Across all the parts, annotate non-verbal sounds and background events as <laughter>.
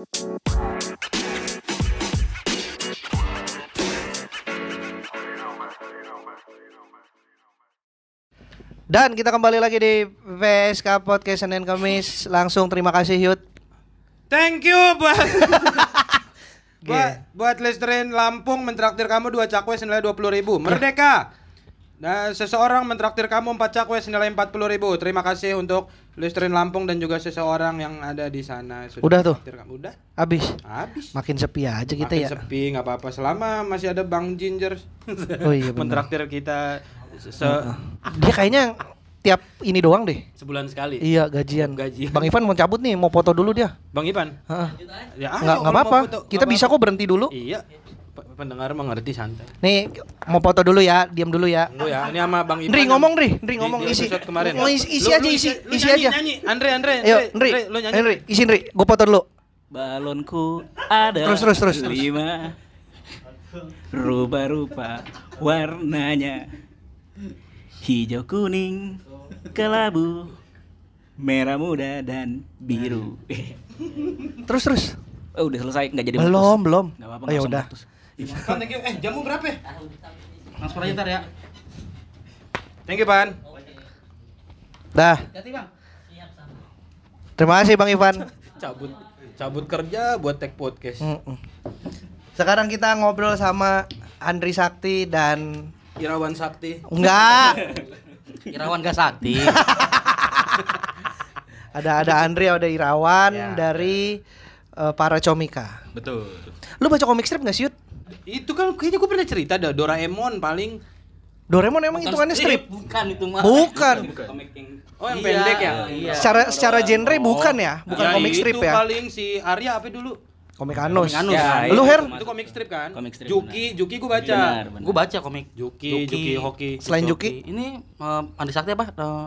Dan kita kembali lagi di PSK Podcast Senin Kamis. Langsung terima kasih Yud. Thank you buat <laughs> buat buat Listerin Lampung mentraktir kamu dua cakwe senilai dua puluh ribu. Merdeka. Nah, seseorang mentraktir kamu empat cakwe senilai empat puluh ribu. Terima kasih untuk Listerin Lampung dan juga seseorang yang ada di sana. Sudah Udah tuh? mentraktir Kamu. Udah. Habis. Habis. Makin sepi aja kita Makin ya. sepi nggak apa-apa selama masih ada Bang Ginger. <laughs> Oh iya, benar. mentraktir kita se- Dia kayaknya tiap ini doang deh. sebulan sekali. Iya gajian. Gajian. Bang Ivan mau cabut nih, mau foto dulu dia. Bang Ipan. Heeh. Ya, Nggak ayo, nggak kalau mau apa-apa. foto, Kita bisa apa-apa. kok berhenti dulu. Iya. Pendengar mengerti santai. Nih mau foto dulu ya, diam dulu ya. Tunggu ya, ini sama Bang Ipan. Ndri ngomong Ndri, Ndri ngomong di isi. kemarin. Mau isi, isi Lu- aja lu isi, lu isi nyanyi, aja. Nyanyi, Andre, Andre. Ayo, Ndri, Ndri, lu nyanyi. Ndri, isi Ndri, gua foto dulu. Balonku ada Terus, terus, terus, terus. lima Rupa-rupa warnanya Hijau kuning, kelabu Merah muda dan biru Terus terus. Oh udah selesai, nggak jadi Belum, belum. Nggak apa-apa, Oh, nggak ya udah. meletus. Pan, thank you. Eh, jamu berapa ya? Transfer aja ntar ya. Thank you, Pan. Dah. Terima kasih Bang Ivan. Cabut cabut kerja buat tag podcast. Mm-mm. Sekarang kita ngobrol sama Andri Sakti dan Irawan Sakti. enggak <laughs> Irawan gak sakti <laughs> ada ada Andri ada Irawan Ya. dari eh, para comika. Betul. Lu baca komik strip nggak sih Yud? Itu kan kayaknya gue pernah cerita ada Doraemon paling Doraemon emang hitungannya strip? <laughs> Bukan itu mah Bukan. Oh, yang Iya, pendek ya? Iya Secara secara genre bukan ya, bukan Ya, komik strip itu ya. paling si Arya apa dulu? Komik Anus. Komik Anus. Ya, Lu iya, Her? itu komik strip kan? Komik strip, Juki, Juki gue baca. Benar, benar. Gue baca komik Juki, Juki, hoki. Selain Juki, Ini uh, Andi Sakti apa? Eh,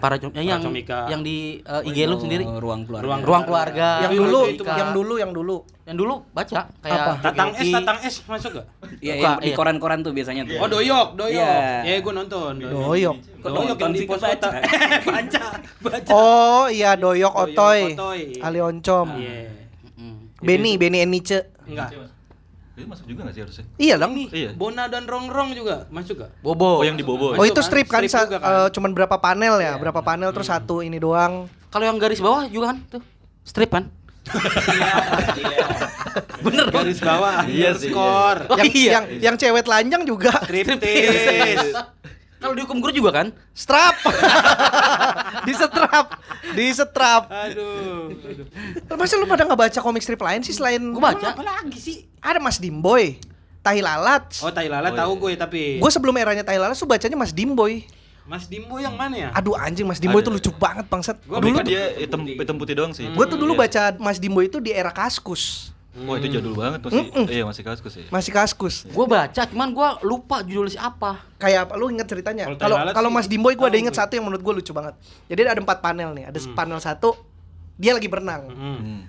Para com- eh, yang Comika. yang di eh, IG lu Oh, sendiri. Ruang keluarga Ruang Ruang keluarga. yang dulu, itu- yang dulu, yang dulu. Yang dulu baca kayak Apa? Tatang S, Juki. Tatang S masuk gak? Iya, di iya. koran-koran tuh biasanya tuh Oh, Doyok, Doyok. Iya. Ya, gue nonton. Doyok. Doyok yang di pos kota. baca, baca. Oh iya Doyok Otoy. Ali Oncom, Iya. Benny, Benny Enice. Enggak. Itu masuk juga gak sih harusnya? Iya dong. Ini Iya. Bona dan Rongrong juga masuk gak? Bobo. Oh, yang di Bobo. Oh itu kan? strip kan, Strip kan? eh, cuman berapa panel ya, berapa panel terus satu ini doang. Kalau yang garis bawah juga kan tuh. Strip kan? <laughs> Bener dong. Garis bawah Iya sih, underscore. Oh, yang, iya. yang yang cewek telanjang juga. Kalau dihukum guru juga kan? strap. <laughs> Disetrap, disetrap. Aduh. aduh. Masa lu pada nggak baca komik strip lain sih selain Gua baca. Apa lagi sih? ada Mas Dimboy, Tahi Lalat. Oh, Tai Lala Oh, tahu iya. gue tapi. Gue sebelum eranya Tai Lalat tuh bacanya Mas Dimboy. Mas Dimbo yang mana ya? Aduh anjing Mas Dimboy Ada. itu lucu banget bangsat. Gua dulu dia hitam hitam putih doang sih. gue tuh dulu Iya. baca Mas Dimboy itu di era Kaskus. Wah, itu jadul banget masih. Mm-mm. Iya, masih kaskus ya. Masih Kaskus. Gua baca, cuman gua lupa judulnya apa. Kayak apa lu inget ceritanya? Kalau Kalau Mas Dimboy gue ada inget gue. satu yang menurut gue lucu banget. Jadi ada empat panel nih. Ada panel satu dia lagi berenang. Hmm. Hmm.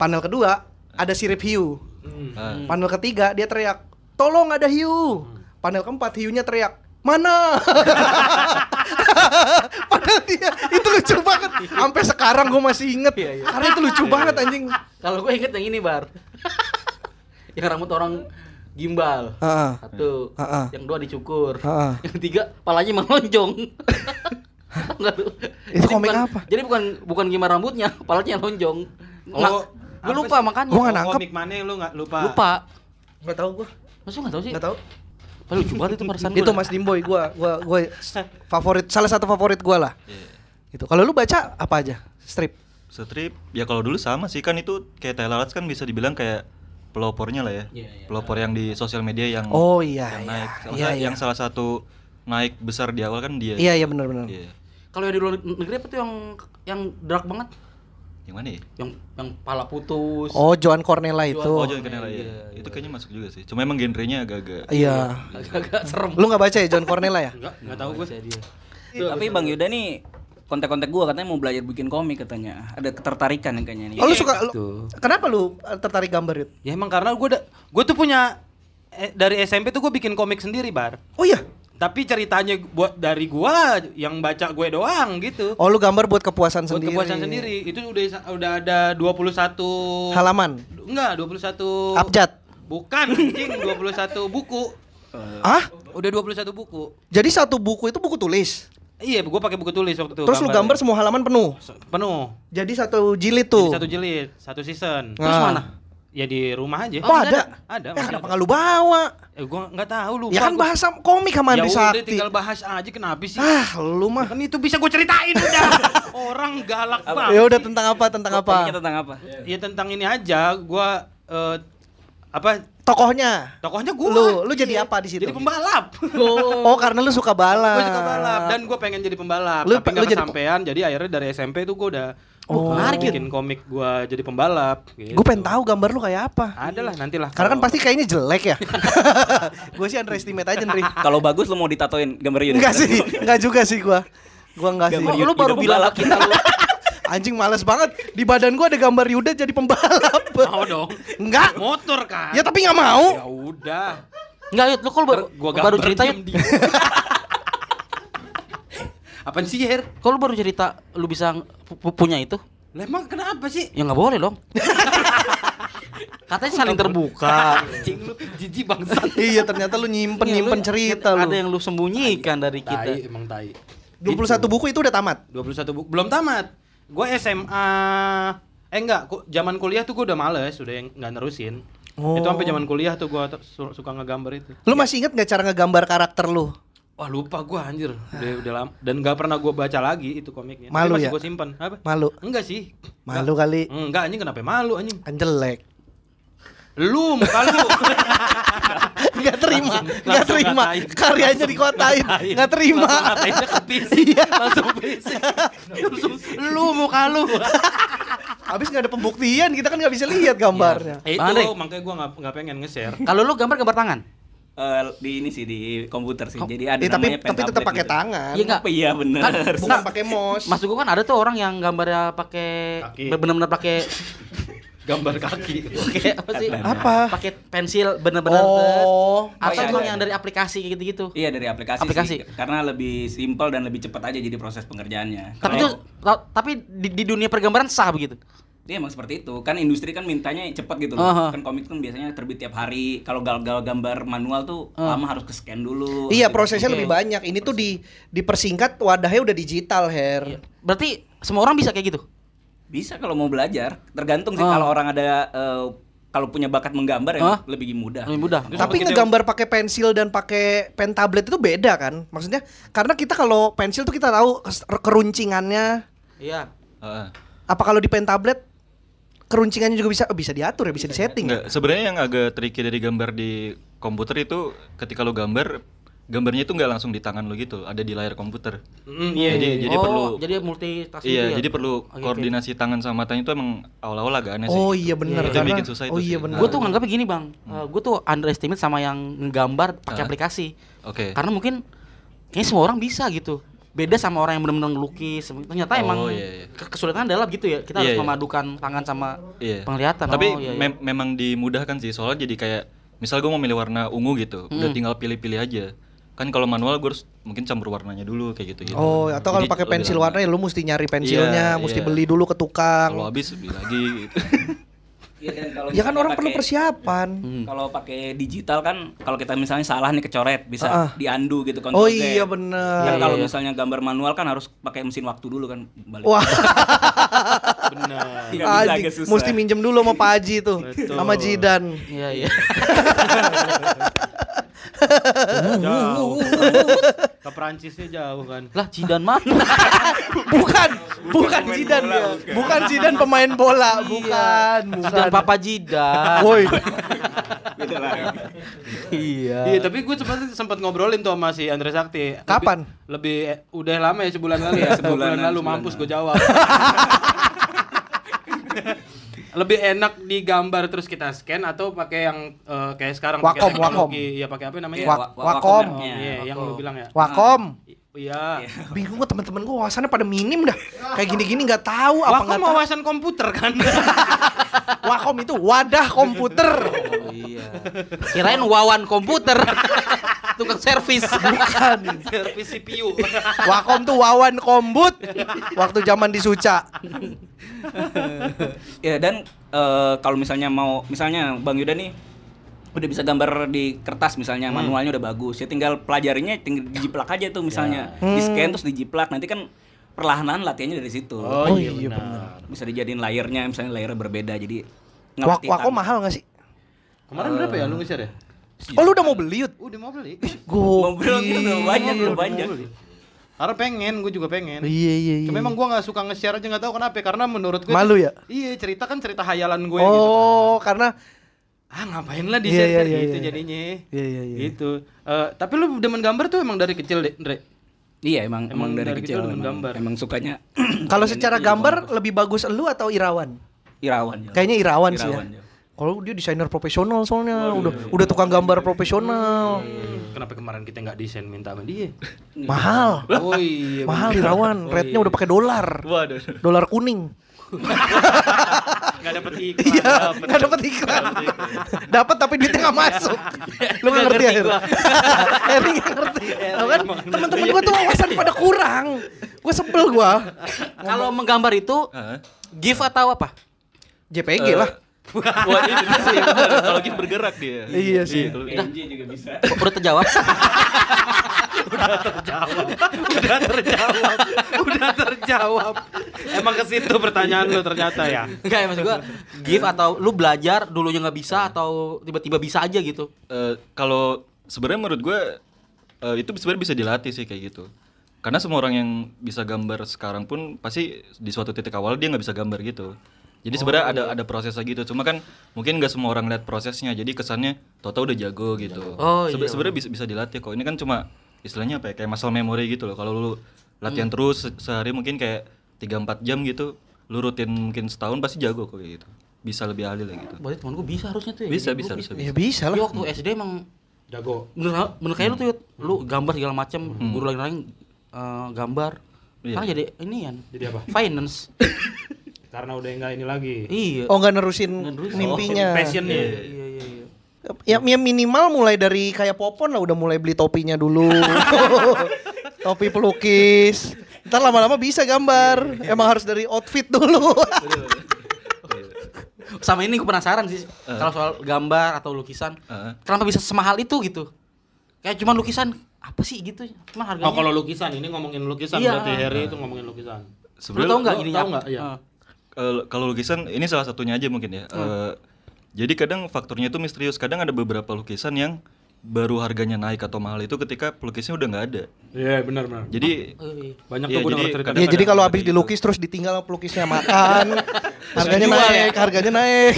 Panel kedua ada sirip hiu. Hmm. Ah. Panel ketiga dia teriak, "Tolong ada hiu." Panel keempat hiunya teriak, "Mana?" <laughs> <laughs> Padahal dia itu lucu banget. Sampai sekarang gue masih inget. Karena itu lucu banget anjing. Kalau gue inget yang ini, Bar. <laughs> yang rambut orang gimbal. Heeh. Satu. Heeh. Yang dua dicukur. Heeh. Yang tiga palanya melonjong. <laughs> Enggak tuh. Itu Jadi komik bukan- apa? Jadi bukan bukan gimbal rambutnya, palanya yang lonjong. Oh, gue lupa sih? makanya. Gua nggak Oh, nangkep. Komik mana yang lu nggak lupa? Lupa. Gak tau gue, Masa nggak tahu sih? gak tau. Padahal lucu banget itu perasaan Itu Mas Dimboy gua, gua, gua favorit, salah satu favorit gua lah. Iya. Gitu. Kalau lu baca apa aja? Strip. Strip ya kalau dulu sama sih kan itu kayak Lalat kan bisa dibilang kayak pelopornya lah ya. Iya, iya. Pelopor yang di sosial media yang Oh iya, yang iya. naik. Iya, Maksudnya iya. yang salah satu naik besar di awal kan dia. Iya, iya benar-benar. Iya. Kalau yang di luar negeri apa tuh yang yang dark banget? Yang mana ya? Yang yang pala putus. Oh, Joan Cornella itu. Oh, John Cornella ya. Itu kayaknya masuk juga sih. Cuma emang genrenya agak-agak Iya. Agak serem. Lu nggak baca ya Joan Cornella ya? Enggak, enggak tahu gue. Tapi Bang Yuda nih kontak-kontak gua katanya mau belajar bikin komik katanya. Ada ketertarikan yang kayaknya nih. Oh, lu suka lu, Gitu. Kenapa lu eh, tertarik gambar itu? Ya emang karena gue gue tuh punya eh, dari SMP tuh gue bikin komik sendiri, Bar. Oh iya. Tapi ceritanya buat dari gua yang baca gue doang gitu. Oh lu gambar buat kepuasan buat sendiri. kepuasan sendiri. Itu udah udah ada 21 Halaman. Enggak, 21 Abjad. Bukan, anjing, 21 buku. <laughs> Ah? Udah 21 buku. Jadi satu buku itu buku tulis. Iya, gua pakai buku tulis waktu itu. Terus lu gambarnya. gambar semua halaman penuh. Penuh. Jadi satu jilid Jadi tuh. satu jilid, satu season. Terus Terus Ah. mana? Ya di rumah aja. Oh, ada. Ada. Eh, masih kenapa ada. nggak lu bawa? Eh, gua nggak tahu lu. Ya kan bahasa komik sama Ya Andri udah Sakti. tinggal bahas aja kenapa sih? Ah, lu mah. Kan itu bisa gue ceritain udah. <laughs> Orang galak banget. Ya udah tentang apa? Tentang apa? Komiknya tentang apa? Ya tentang ini aja, gua eh, apa Tokohnya. tokohnya gua. Lu lu Iya. jadi apa di situ? Jadi pembalap. Oh, karena lu suka balap. gue suka balap dan gue pengen jadi pembalap Lu- tapi nggak jadi- kesampean jadi akhirnya dari SMP tuh gue udah Oh, uh, menarik ya. bikin komik gue jadi pembalap gitu. Gue pengen tahu gambar lu kayak apa. ada lah nantilah Karena kan pasti kayaknya jelek ya. <laughs> gue sih underestimate aja, Nri. <laughs> Kalau bagus lu mau ditatoin gambar Yuda? Enggak sih, enggak juga sih gua. Gua enggak sih. Gambar Lu baru bilang kita lu. <laughs> Anjing males banget. Di badan gua ada gambar Yuda jadi pembalap. mau dong Enggak. motor kan Ya tapi nggak ya mau. udah Enggak, lu kalau baru, gua baru cerita. Apaan sih Her? Kalau baru cerita lu bisa pu- pu- punya itu? lah emang kenapa sih Ya nggak boleh dong. <laughs> Katanya saling terbuka. anjing lu jijik bangsat <laughs> iya, ternyata lu nyimpen Iya, nyimpen lu- cerita Ada lu. yang lu sembunyikan dari kita. tai emang tai 21 buku itu udah tamat. 21 buku belum tamat gue SMA eh enggak ku- zaman kuliah tuh gue udah males udah yang nggak nerusin Oh. itu sampai zaman kuliah tuh gue suka ngegambar itu Lu masih inget gak cara ngegambar karakter lu? Wah lupa gua anjir udah udah lama dan nggak pernah gua baca lagi itu komiknya. Tapi Malu masih ya? gua simpan. Apa? Malu. Enggak sih. Malu kali. Enggak, enggak anjing kenapa malu anjing? Kan jelek. Lu muka lu. <laughs> Gak terima, Langsung- gak langsung terima. ngatain. Karyanya dikotain, Ngatain. gak terima. Langsung ngatainnya ke PC. <laughs> Iya. Langsung PC. <laughs> Langsung lu muka lu. Habis gak ada pembuktian, kita kan gak bisa lihat gambarnya. Eh, Bang itu makanya gua nggak nggak pengen nge-share. Kalau lu gambar gambar tangan? Eh, di ini sih di komputer sih. Jadi ada Eh, tapi namanya tapi tetap pakai gitu. tangan. Iya nggak? Apa iya bener. Kan, Bukan pakai mouse. Maksud gua kan ada tuh orang yang gambarnya pakai benar-benar pakai <laughs> Gambar kaki. pakai apa sih? Apa? Pakai pensil benar-benar Oh. atau iya, emang ada, yang ada. dari aplikasi gitu-gitu. Iya dari aplikasi, Aplikasi. sih. Karena lebih simpel dan lebih cepat aja jadi proses pengerjaannya. Tapi ta- tapi di, di dunia pergambaran sah begitu. Dia emang seperti itu. Kan industri kan mintanya cepat gitu loh. Aha. Kan komik kan biasanya terbit tiap hari. Kalau gal-gal gambar manual tuh lama harus ke scan dulu. Iya, Gitu. prosesnya Oke. lebih banyak. Ini tuh di dipersingkat wadahnya udah digital, Her. Iya. Berarti semua orang bisa kayak gitu. Bisa kalau mau belajar. Tergantung sih Ah. kalau orang ada eh, kalau punya bakat menggambar ya Ah. lebih mudah. Lebih mudah. Terus Tapi ngegambar pakai pensil dan pakai pen tablet itu beda kan? Maksudnya karena kita kalau pensil tuh kita tahu keruncingannya. Iya. Heeh. Apa kalau di pen tablet keruncingannya juga bisa oh, bisa diatur ya, bisa disetting. Enggak, sebenarnya yang agak tricky dari gambar di komputer itu ketika lo gambar gambarnya itu nggak langsung di tangan lo gitu, ada di layar komputer. Mm, iya, Jadi iya. jadi oh, perlu jadi multitasking Iya, ya? jadi perlu Oke, oke. koordinasi tangan sama matanya itu emang awal-awal agak aneh sih. Oh iya benar Itu yang bikin susah itu Oh iya sih. benar. Gue tuh nganggapnya gini bang, gue tuh underestimate sama yang ngegambar pakai Ah. aplikasi. Oke. Karena mungkin kayaknya semua orang bisa gitu. Beda sama orang yang benar-benar ngelukis. Ternyata Oh, emang iya, iya. ke- kesulitan adalah gitu ya. Kita Iya, harus iya. memadukan tangan sama Iya. penglihatan. Tapi oh, iya, iya. mem- memang dimudahkan sih soalnya jadi kayak misal gue mau milih warna ungu gitu, udah Mm. tinggal pilih-pilih aja. Kan kalau manual gue harus mungkin campur warnanya dulu kayak gitu gitu. Oh, atau kalau pakai pensil warna ya lu mesti nyari pensilnya, Iya, mesti iya. beli dulu ke tukang. Kalau habis beli lagi gitu. <laughs> Iya, dan kalau Ya kan orang perlu pakai- persiapan. Hmm. Kalau pakai digital kan kalau kita misalnya salah nih kecoret bisa ah. diandu gitu Oh control Z. iya Kan kalau iya. misalnya gambar manual kan harus pakai mesin waktu dulu kan balik. Wah, Benar. Bisa, agak susah. mesti minjem dulu sama Pak Haji tuh, Betul. sama Jidan. Iya iya. <laughs> Jauh. <laughs> Ke Perancisnya jauh kan. lah Cidan mana? <laughs> Bukan, bukan Jidan dia. Bukan Jidan pemain bola, bukan, bukan. Cidan Papa Jidan. Woi, Beda lagi. iya. Iya, tapi gue sempat sempat ngobrolin tuh sama si Andre Sakti. Lebih- Kapan? Lebih, eh, udah lama ya sebulan lalu ya. Iya, <laughs> sebulan sebulanan, lalu mampus gue jawab. Lebih enak digambar terus kita scan atau pakai yang eh, kayak sekarang pakai Wakom, wakom. teknologi ya pakai apa namanya? Iya, Wak- wa- wa- Wakom. Oh, merknya. iya, yang lu bilang ya. Wakom. I- Iya. Bingung gua teman-teman gua wawasannya pada minim dah. Kayak gini-gini nggak tahu apa Wakom nggak tahu. wawasan komputer kan. <laughs> Wakom itu wadah komputer. Oh iya. Kirain wawan komputer. <laughs> Tukang servis. Bukan. Servis CPU. Wakom tuh Wawan Kombut waktu zaman di Suca. <laughs> Ya dan eh, kalau misalnya mau misalnya Bang Yuda nih udah bisa gambar di kertas misalnya Hmm. manualnya udah bagus ya tinggal pelajarinya tinggal dijiplak aja tuh misalnya di scan terus dijiplak nanti kan perlahan-lahan latihannya dari situ Oh, iya benar. bisa dijadiin layernya misalnya layernya berbeda jadi Wakom tangan. mahal gak sih? Kemarin berapa ya lu nge-share ya? Oh lu udah mau beli Yud? Udah mau beli. mobil udah banyak udah banyak Karena pengen, gue juga pengen. Iya iya iya. Cuma emang gue gak suka nge-share aja gak tahu kenapa karena menurut gue Malu ya? Iya cerita kan cerita hayalan gue gitu kan. Oh, karena Ah ngapain lah di Iya, share iya, iya, gitu iya. jadinya Iya iya iya. Gitu Eh, Tapi lu demen gambar tuh emang dari kecil deh Andre? iya emang emang, Emang dari, dari kecil kecil emang, gambar. emang sukanya <clears throat> Kalau secara gambar lebih bagus lu atau Irawan? irawan ya. Kayaknya Irawan, sih Irawan, ya. ya. Kalau dia desainer profesional soalnya udah udah tukang gambar profesional. Kenapa kemarin kita nggak desain minta sama dia? Mahal. Oh iya Mahal. Irawan, Oh, rate-nya iya. udah pakai dolar. Waduh. Dolar kuning. <laughs> Nggak dapet iklan Iya, nggak dapat iklan. Dapat tapi duitnya nggak masuk. <laughs> Lu nggak ngerti ya? Eri nggak ngerti. Tahu kan? Teman-teman gua tuh wawasan pada kurang. Gua sebel gua. Kalau menggambar itu Heeh. GIF atau apa? JPG Eh, lah. <laughs> Wah, ini sih. Kalau gitu bergerak dia. Iya sih. kalau- PNG juga bisa Udah terjawab. Udah terjawab. Udah terjawab. Udah terjawab. Emang ke situ pertanyaan lu ternyata ya. Enggak ya maksud gua GIF atau lu belajar dulunya nggak bisa atau tiba-tiba bisa aja gitu. Eh, kalau sebenarnya menurut gue eh, itu sebenarnya bisa dilatih sih kayak gitu karena semua orang yang bisa gambar sekarang pun pasti di suatu titik awal dia nggak bisa gambar gitu jadi sebenarnya ada ada prosesnya gitu cuma kan mungkin nggak semua orang lihat prosesnya jadi kesannya toto udah jago gitu Oh, Sebe- iya, sebenarnya bisa bisa dilatih kok ini kan cuma istilahnya apa ya kayak muscle memory gitu loh kalau lu latihan Hmm. terus se- sehari mungkin kayak 3-4 jam gitu lu rutin mungkin setahun pasti jago kok kayak gitu bisa lebih ahli lah gitu Berarti temen gua bisa harusnya tuh ya. bisa Gua bisa bisa, Ya bisa. bisa lah. waktu SD emang Jago. menurut menurut kayak lu tuh Yud, lu gambar segala macam guru lain-lain eh, gambar Iya. jadi ini kan Jadi apa? finance <laughs> Karena udah nggak ini lagi. iya Oh nggak nerusin Nerusin. mimpinya. Passionnya. iya iya iya Ya, ya minimal mulai dari kayak Popon lah udah mulai beli topinya dulu. <laughs> Topi pelukis. Ntar lama-lama bisa gambar. Emang harus dari outfit dulu. sama ini gue penasaran sih kalau soal gambar atau lukisan Heeh. kenapa bisa semahal itu gitu kayak cuma lukisan apa sih gitu cuma harganya Oh kalau lukisan ini ngomongin lukisan Iya. berarti Harry itu ngomongin lukisan. lu sebenarnya tau nggak ini tahu nggak? Iya. Kalau- kalau lukisan ini salah satunya aja mungkin ya. Eh, jadi kadang faktornya itu misterius. Kadang ada beberapa lukisan yang baru harganya naik atau mahal itu ketika pelukisnya udah nggak ada. Iya benar benar. Jadi Banyak Iya, tuh jadi denger cerita. kadang- Ya jadi kalau habis gitu. dilukis terus ditinggal pelukisnya makan. <laughs> harganya jual naik, harganya naik.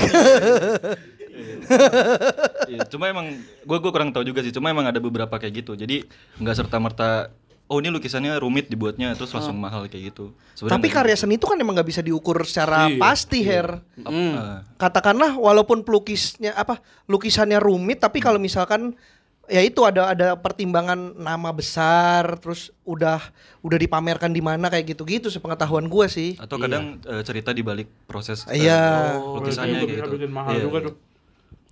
ya, cuma emang gue gue kurang tahu juga sih. Cuma emang ada beberapa kayak gitu. Jadi nggak serta merta oh ini lukisannya rumit dibuatnya terus langsung mahal kayak gitu. Sebenarnya Tapi karya seni itu kan emang nggak bisa diukur secara Iya, pasti, Her. gitu. Eh, Katakanlah walaupun pelukisnya apa lukisannya rumit tapi kalau misalkan ya itu ada ada pertimbangan nama besar terus udah udah dipamerkan di mana kayak gitu-gitu sepengetahuan gua sih. atau kadang eh, cerita di balik proses eh, Iya. lukisannya itu kayak bisa gitu. bikin mahal Iya, juga iya. tuh.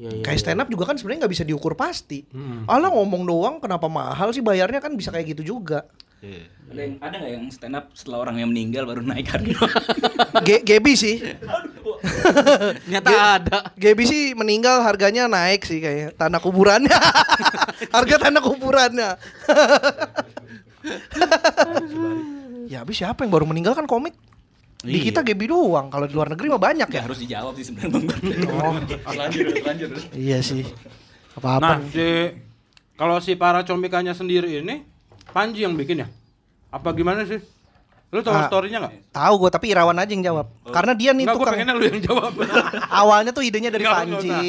Iya, iya. Kayak stand up juga kan sebenarnya nggak bisa diukur pasti. Alah ngomong doang kenapa mahal sih bayarnya kan bisa kayak gitu juga. Iya. ada yang ada nggak yang stand up setelah orang yang meninggal baru naik harga <laughs> Ge Gebi sih. <laughs> ternyata ada Gebi sih meninggal harganya naik sih kayak tanah kuburannya. <laughs> Harga tanah kuburannya. ya habis siapa yang baru meninggal kan komik? Di Iya. kita Gebi doang. Kalau di luar negeri mah banyak ya ya. harus dijawab sih sebenarnya bang <laughs> Oh, lanjut lanjut iya sih. Apa-apa. Nah, si kalau si para comikannya sendiri ini Panji yang bikin ya? Apa gimana sih? Lu tahu Ah. story-nya nggak? Tahu gue tapi Irawan aja yang jawab. Karena dia nih Enggak, gue tukang lu yang jawab. <laughs> awalnya tuh idenya dari Nggak, Panji.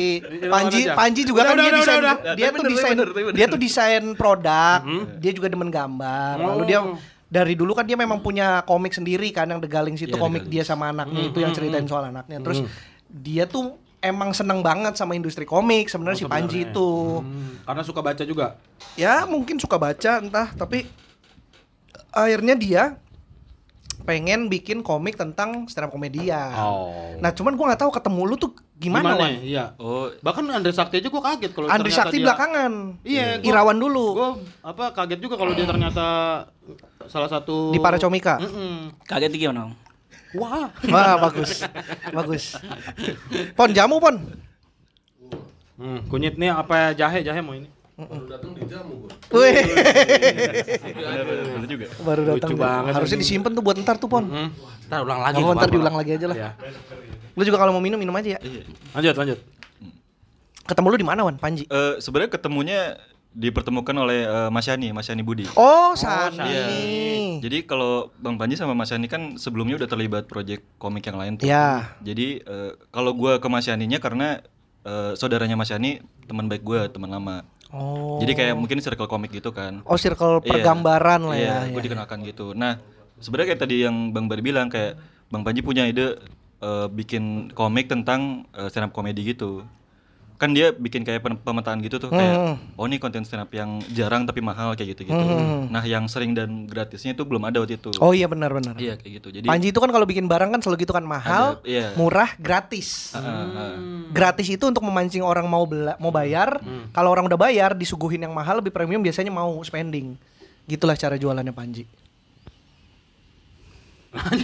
Panji aja. Panji juga Udah, kan udah, dia udah, desain udah, dia tuh desain dia tuh desain produk. Dia juga demen gambar. Lalu dia Oh. Dari dulu kan dia memang punya komik sendiri kan yang The Galings itu Iya, The komik Galings. dia sama anaknya itu yang ceritain soal anaknya. Terus dia tuh emang seneng banget sama industri komik sebenarnya si Panji itu. Hmm, karena suka baca juga. Ya mungkin suka baca entah tapi akhirnya dia pengen bikin komik tentang stand up komedian. Oh. Nah cuman gua nggak tahu ketemu lu tuh Gimana, Wan? Iya. Oh, Bahkan Andre Sakti aja gua kaget kalau ternyata Sakti dia- belakangan. Iya, gua- Irawan dulu. Gua apa kaget juga kalau dia ternyata salah satu Di para comika. Mm-mm. Kaget gimana? Om? Wah. Wah, bagus. bagus. Pon jamu, Pon. Hmm, kunyit nih apa jahe jahe mau ini? Wih, bener, bener juga. baru datang. Lucu banget Harusnya disimpan tuh buat ntar tuh, Pon. Hmm. Ntar ulang lagi. Oh, ntar diulang lagi aja lah. Ya. Lu juga kalau mau minum minum aja ya. Lanjut lanjut. Ketemu lu di mana, Wan? Panji. Eh, sebenarnya ketemunya dipertemukan oleh eh, Mas Yani, Mas Yani Budi. Oh, Sani. Iya. Jadi kalau Bang Panji sama Mas Yani kan sebelumnya udah terlibat proyek komik yang lain tuh. Ya. Jadi eh, kalau gua ke Mas Yani-nya karena eh, saudaranya Mas Yani teman baik gua, teman lama. Oh. Jadi kayak mungkin circle komik gitu kan. Oh, circle Iya. pergambaran lah Iya, ya. gue ya. dikenalkan gitu. Nah, sebenarnya kayak tadi yang Bang Bari bilang kayak Bang Panji punya ide eh, bikin komik tentang eh, stand up comedy gitu. Kan dia bikin kayak pemetaan gitu tuh kayak Hmm. oh ini konten stand up yang jarang tapi mahal kayak gitu-gitu. Hmm. Nah, yang sering dan gratisnya itu belum ada waktu itu. Oh iya benar-benar. Iya kayak gitu. Jadi Panji itu kan kalau bikin barang kan selalu gitu kan mahal, Ada, iya. murah, gratis. Ah. Gratis itu untuk memancing orang mau bela- mau bayar. Kalau orang udah bayar disuguhin yang mahal lebih premium biasanya mau spending. Gitulah cara jualannya Panji.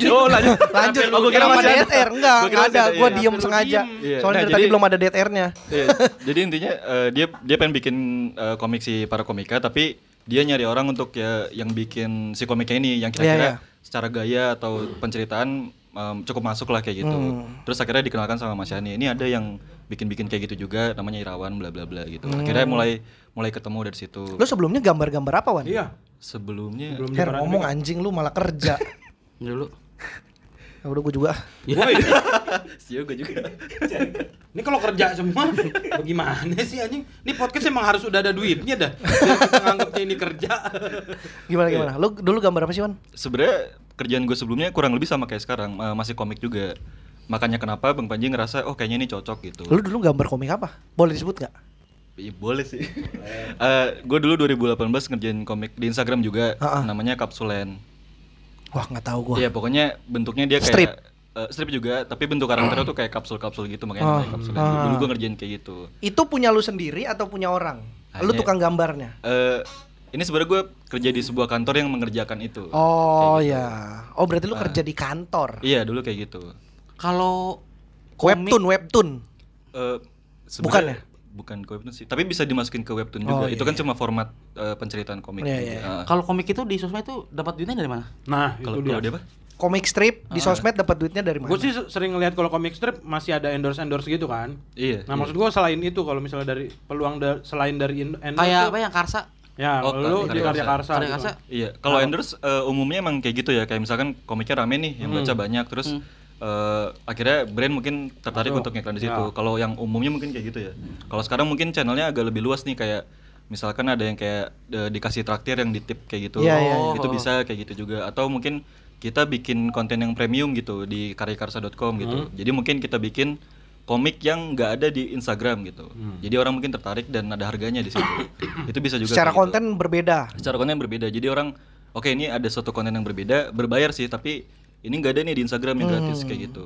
Oh, lanjut. Lanjut, Oh, gua kira masih ada air enggak, enggak ada. Gua iya. diem sengaja. diem? Iya. Soalnya Nah, dari tadi belum ada dead airnya. Iya, jadi intinya eh, dia dia pengen bikin eh, komik si para komika tapi dia nyari orang untuk ya yang bikin si komiknya ini yang kira-kira Iya, iya. secara gaya atau penceritaan em, cukup masuk lah kayak gitu. Hmm. Terus akhirnya dikenalkan sama Mas Yani. Ini ada yang bikin-bikin kayak gitu juga namanya Irawan bla bla bla gitu. Hmm. Akhirnya mulai mulai ketemu dari situ. Lu sebelumnya gambar-gambar apa, Wan? Iya. Sebelumnya Belum Her, ngomong anjing lu malah kerja. <laughs> Dulu. Ya udah gua juga. Sio <laughs> gue juga. Ini kalau kerja semua <laughs> bagaimana sih anjing? Ini podcast emang harus udah ada duitnya dah. Nganggapnya ini kerja. Gimana gimana? Lu dulu gambar apa sih, Wan? Sebenarnya kerjaan gue sebelumnya kurang lebih sama kayak sekarang, eh, masih komik juga. Makanya kenapa Bang Panji ngerasa oh kayaknya ini cocok gitu. Lu dulu gambar komik apa? Boleh disebut nggak? Iya boleh sih. gue dulu 2018 ngerjain komik di Instagram juga, Ha-ha. namanya Kapsulen. Wah, nggak tahu gua. Iya pokoknya bentuknya dia kayak Strip. eh, strip juga, tapi bentuk karakternya tuh kayak kapsul-kapsul gitu makanya Ah. namanya Kapsulen. Ah. Dulu gue ngerjain kayak gitu. Itu punya lu sendiri atau punya orang? Lu Hanya- tukang gambarnya? Eh ini sebenarnya gue kerja di sebuah kantor yang mengerjakan itu. Oh gitu. ya. Oh berarti lu Ah. kerja di kantor. Iya dulu kayak gitu. Kalau Webtoon, webtoon. Eh Bukan sebenarnya- ya? Bukan ke webtoon sih, tapi bisa dimasukin ke webtoon Oh, juga. iya, itu kan iya. cuma format eh, penceritaan komik. Iya, iya. Ah. kalau komik itu di sosmed itu dapat duitnya dari mana? Nah, Kalau dia. dia apa? Komik strip di sosmed dapat duitnya dari mana? Gue sih sering ngeliat kalau comic strip masih ada endorse endorse gitu kan. Iya. Nah iya. maksud gue selain itu kalau misalnya dari peluang da- selain dari endorse Kayak apa yang Karsa? Ya, Oh, lu Karya di karya Karsa. Karya gitu. Karsa. Iya, kalau endorse eh, umumnya emang kayak gitu ya, kayak misalkan komiknya rame nih, yang baca banyak, terus eh, akhirnya brand mungkin tertarik Masuk. untuk ngiklan di situ. Ya. Kalau yang umumnya mungkin kayak gitu ya. Kalau sekarang mungkin channelnya agak lebih luas nih, kayak misalkan ada yang kayak eh, dikasih traktir yang di tip kayak gitu, Iya, iya, iya. itu bisa kayak gitu juga. Atau mungkin kita bikin konten yang premium gitu di karyakarsa.com gitu. Jadi mungkin kita bikin komik yang nggak ada di Instagram gitu. Jadi orang mungkin tertarik dan ada harganya di situ. <coughs> itu bisa juga. Secara gitu konten berbeda. secara konten yang berbeda jadi orang oke ini ada suatu konten yang berbeda berbayar sih tapi ini nggak ada nih di Instagram yang gratis kayak gitu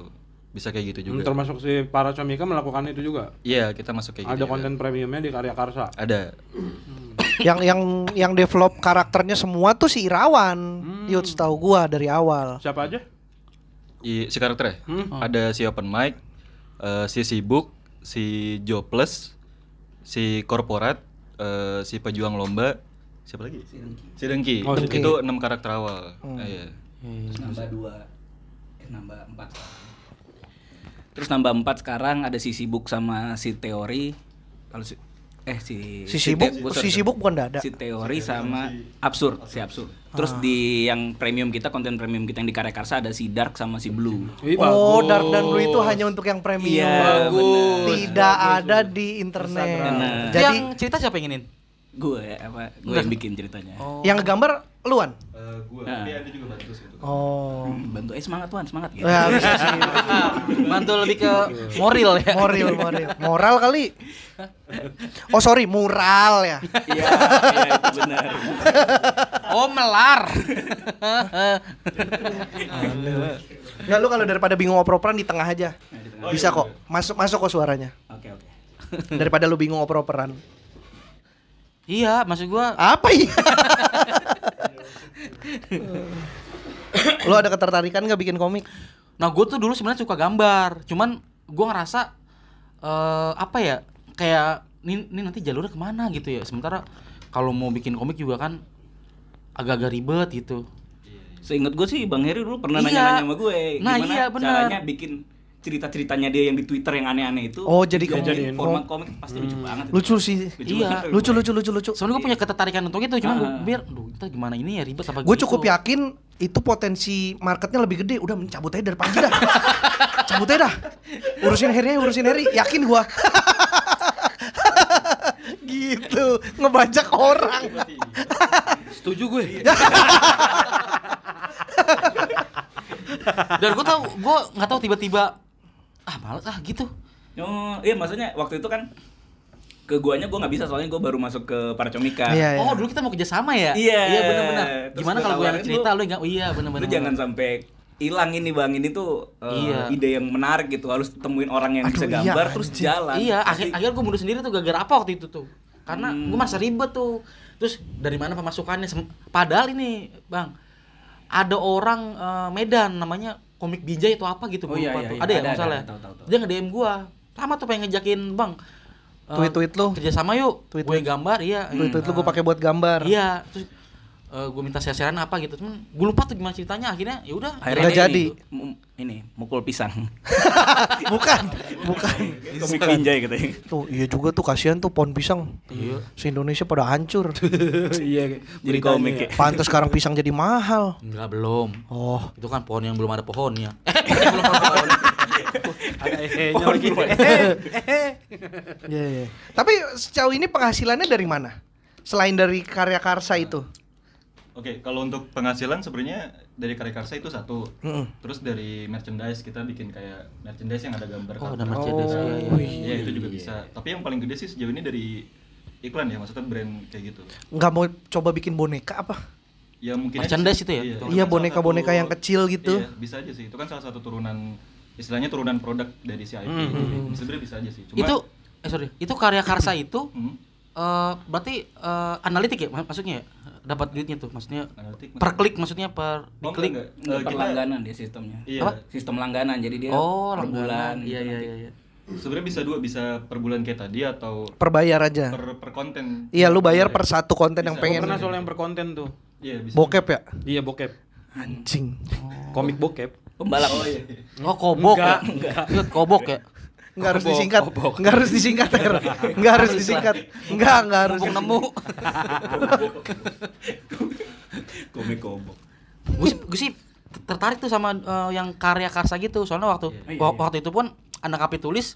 bisa kayak gitu Hmm, juga termasuk si para comika melakukan itu juga. iya kita masuk kayak ada gitu juga. konten premiumnya di karya karsa. ada yang yang yang develop karakternya semua tuh si Irawan. Hmm. Yud tahu gua dari awal. Siapa aja? I, si karakternya Hmm. ada si open mic eh, si sibuk si jobless si korporat eh, si pejuang lomba siapa lagi si Dengki Oh, si Dengki. itu enam karakter awal Hmm. Ah, iya. Terus nambah dua, eh, nambah empat. Terus nambah empat sekarang ada si sibuk sama si teori. Kalau si eh si Si sibuk, Te- si sorry, sibuk bukan dada. Si teori sama absurd, si absurd. Terus di yang premium kita, konten premium kita yang di Karya Karsa ada si Dark sama si Blue. Wih, Oh, bagus. Dark dan Blue itu hanya untuk yang premium. Iya, bener. Tidak ada di internet. Jadi yang cerita siapa yang inginin? Gue apa? Gue yang bikin ceritanya. yang ngegambar luan. Eh, gua Nah. dia ada juga bantu sih itu. Oh. Bantu eh semangat tuan, semangat gitu. Ya, bisa sih. <laughs> Mantul lebih ke moral ya. Moral, moral. Moral kali. Oh, sorry, mural ya. Iya, iya itu benar. Oh, melar. <laughs> Enggak lu kalau daripada bingung oper-operan di tengah aja. Bisa kok. Masuk masuk kok suaranya. Oke oke. Daripada lu bingung oper-operan. iya, maksud gua Apa ya? <laughs> lu ada ketertarikan nggak bikin komik? Nah, gue tuh dulu sebenarnya suka gambar, cuman gue ngerasa eh apa ya, kayak ini, ini nanti jalurnya ke mana gitu ya. Sementara kalau mau bikin komik juga kan agak-agak ribet gitu. Seingat gue sih Bang Heri dulu pernah Iya. nanya-nanya sama gue Nah, gimana iya, bener. caranya bikin cerita-ceritanya dia yang di Twitter yang aneh-aneh itu. Oh, jadi dijadiin jadiin format kom- komik pasti lucu banget. itu. Lucu sih. Lucu Iya. banget. Lucu lucu lucu lucu. Soalnya gue punya ketertarikan untuk itu, cuman gue biar, duh, kita gimana ini ya ribet apa Gue gitu. cukup yakin itu potensi marketnya lebih gede. Udah mencabut aja dari Panji dah. <laughs> Cabut aja dah. Urusin Heri, urusin Heri. Yakin gua. <laughs> gitu. Ngebajak orang. Setuju gue. <laughs> Dan gue tau, gue nggak tahu tiba-tiba ah males ah gitu. Oh, iya maksudnya waktu itu kan ke guanya gue nggak bisa soalnya gue baru masuk ke Paracomika. Iya, iya. Oh dulu kita mau kerjasama ya? Iya. Iya benar-benar. Gimana kalau gue yang cerita lu- enggak? Oh, iya benar-benar. Lu jangan sampai hilang ini bang ini tuh eh, Iya. ide yang menarik gitu harus temuin orang yang Aduh, bisa iya, gambar terus anjing. jalan. Iya, akhir akhir gue mundur sendiri tuh gara-gara apa waktu itu tuh? Karena Hmm. gue masa ribet tuh. Terus dari mana pemasukannya? Padahal ini, Bang, ada orang eh, Medan namanya komik Binjai atau apa gitu Oh, gua iya, lupa iya, tuh. iya. Ada ya Ada, nggak salah. ada, tahu, tahu, tahu. Dia nge-DM gua. Sama tuh pengen ngejakin, Bang. eh, Tweet-tweet lu. Kerjasama yuk. Tweet-tweet. Gue gambar, iya. Itu itu, Hmm. gue pakai buat gambar. Iya, terus gue minta share-sharean apa gitu. Cuman gue lupa tuh gimana ceritanya. Akhirnya ya udah. Akhirnya jadi. ini, ini mukul pisang. <laughs> bukan, bukan. Komik pinjai gitu. Tuh, iya juga tuh kasihan tuh pohon pisang. Iya. Se Indonesia pada hancur. <laughs> Iya. Jadi komik ya. Pantes sekarang pisang jadi mahal. Enggak belum. Oh, Itu kan pohon yang belum ada pohonnya. <laughs> Eh, pohon yang belum ada pohon. Ada ehenya lagi. iya iya. Tapi sejauh ini penghasilannya dari mana? Selain dari karya karsa itu. Oke, kalau untuk penghasilan sebenarnya dari karya karsa itu satu. Mm-mm. Terus dari merchandise kita bikin kayak merchandise yang ada gambar Oh, ada merchandise. Oh, iya, iya. Iya, itu juga bisa. Tapi yang paling gede sih sejauh ini dari iklan ya, maksudnya brand kayak gitu. Nggak mau coba bikin boneka apa? Ya mungkin Merchandise sih. itu ya? Iya, Iya, kan boneka-boneka yang kecil gitu. Iya, bisa aja sih. Itu kan salah satu turunan istilahnya turunan produk dari si IP. Hmm. Sebenarnya bisa aja sih. Cuma Itu eh sorry, itu karya karsa itu Hmm, eh berarti eh, analitik ya mak- maksudnya ya? Dapat duitnya tuh maksudnya analitik per maksudnya- klik maksudnya per Oh, diklik. enggak, enggak. Nggak Eh, per kita- langganan dia sistemnya. Iya. Apa? Sistem langganan jadi dia Oh, per bulan. langganan. gitu Iya iya nanti. iya iya. Sebenarnya bisa dua, bisa per bulan kayak tadi atau Per bayar aja. per per konten. Iya, lu bayar per satu konten yang Bisa. pengen. Pernah soal yang berkonten tuh. Iya, bisa. Bokep ya? Iya bokep. Anjing. Komik bokep. Pembalap. Oh, kobok Enggak, ya? Enggak. kobok ya? Enggak harus disingkat. Enggak harus disingkat, Her. Enggak harus disingkat. Enggak, enggak harus. Nemu. <laughs> Komik kobok. gue sih, gue sih tertarik tuh sama eh, yang karya karsa gitu. Soalnya waktu Iya. wa- waktu itu pun anak kapi tulis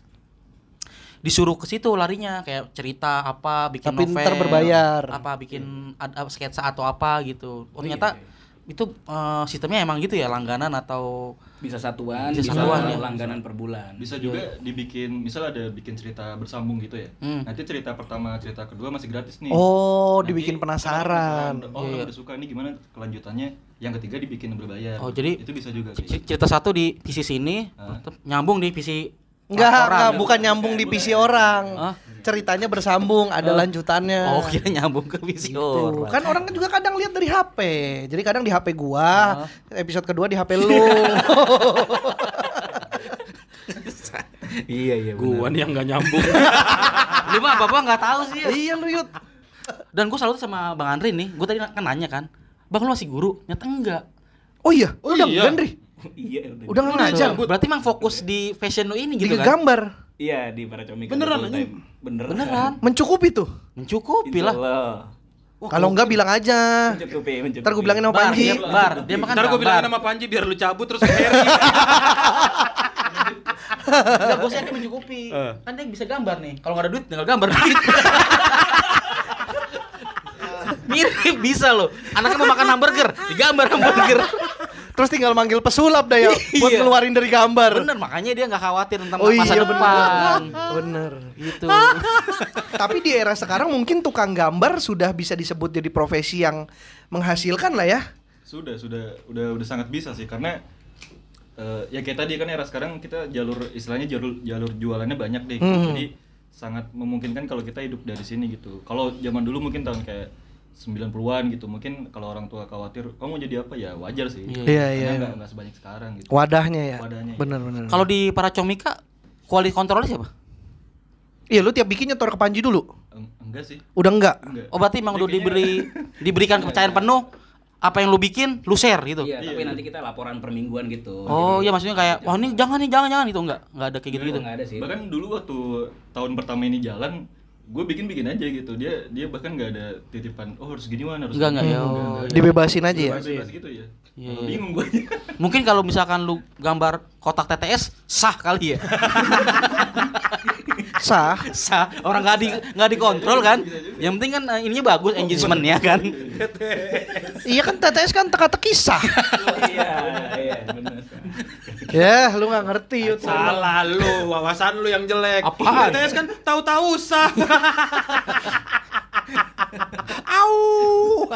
disuruh ke situ larinya kayak cerita apa bikin Tapi novel berbayar. apa bikin ad- ad- sketsa atau apa gitu oh, iya, ternyata iya. Itu eh, sistemnya emang gitu ya langganan atau Bisa satuan, Bisa bisa, satuan, ya. langganan per bulan. Bisa juga dibikin, misal ada bikin cerita bersambung gitu ya. Hmm. Nanti cerita pertama, cerita kedua masih gratis nih. Oh, Nanti dibikin penasaran. Oh, Iya, orang iya. udah suka nih gimana kelanjutannya? Yang ketiga dibikin berbayar. Oh, jadi itu bisa juga. cerita satu di PC sini tetep nyambung di PC Enggak, orang. enggak, bukan nyambung di PC orang. Hah? Ceritanya bersambung, ada lanjutannya. oh kira nyambung ke PC Tuh, orang kan orang kan juga kadang lihat dari HP. Jadi kadang di HP gua, Ah. episode kedua di HP lu. <laughs> iya iya Gua nih yang nggak nyambung. <laughs> lu mah bapak nggak tahu sih ya. iya lu dan gue selalu sama bang Andri nih gue tadi kan nanya kan bang lu masih guru nyata enggak Oh iya, Oh udah iya. Gendri. Iya, udah. Udah nggak ngajar. berarti emang fokus di fashion lu ini Di gitu kan gambar. Iya, di Paracomika. Beneran, full anjing? time. Beneran. beneran Mencukupi tuh. mencukupi lah. Wah, Kalau enggak bilang aja. Mencukupi, mencukupi. Ntar gue bilangin sama bar Panji. dia, bar dia makan Ntar gue bilangin sama Panji biar lu cabut terus ke <laughs> Harry. Enggak, gue sih yakin mencukupi. Eh. Kan dia bisa gambar nih. Kalau nggak ada duit, tinggal gambar. <laughs> Mirip bisa loh. Anaknya mau makan hamburger, digambar hamburger. Terus tinggal manggil pesulap dah ya <laughs> buat Iya. ngeluarin dari gambar. Bener, makanya dia nggak khawatir tentang Oh masa iya depan. benar. <laughs> Bener. Gitu. <laughs> Tapi di era sekarang mungkin tukang gambar sudah bisa disebut jadi profesi yang menghasilkan lah ya. Sudah, sudah, udah, udah sangat bisa sih karena eh, ya kayak tadi kan era sekarang kita jalur istilahnya jalur jalur jualannya banyak deh. Hmm. Jadi sangat memungkinkan kalau kita hidup dari sini gitu. Kalau zaman dulu mungkin tahun kayak 90-an gitu. Mungkin kalau orang tua khawatir, "Kamu mau jadi apa?" ya wajar sih. Iya, Karena iya. nggak nggak sebanyak sekarang gitu. Wadahnya ya. Wadahnya, iya. Bener bener. Kalau di para comika, quality controlnya siapa? Iya lu tiap bikin nyetor ke Panji dulu. Eng- enggak sih. Udah enggak? Enggak. Oh berarti emang udah diberi <laughs> diberikan kepercayaan penuh apa yang lu bikin lu share gitu. Iya, tapi Iya. nanti kita laporan per mingguan gitu. Oh iya maksudnya kayak wah ini jangan nih jangan jangan itu enggak enggak ada kayak gitu gitu. Enggak ada sih. Bahkan dulu waktu tahun pertama ini jalan, gue bikin-bikin aja gitu. Dia dia bahkan nggak ada titipan, oh harus gini wan, harus Enggak, gini." enggak, ya. Dibebasin aja ya. Gitu ya. Iya, iya. Bingung gue. <laughs> Mungkin kalau misalkan lu gambar kotak TTS sah kali ya. <laughs> Sah. sah orang nggak di nggak dikontrol kan. Yang penting kan eh, ininya bagus engagementnya kan. <laughs> Iya kan TTS kan teka-teki sah. Oh, iya, iya, benar. ya lu nggak ngerti Yud. Salah lu, wawasan lu yang jelek. Apaan? TTS kan tahu-tahu sah. <laughs> Au.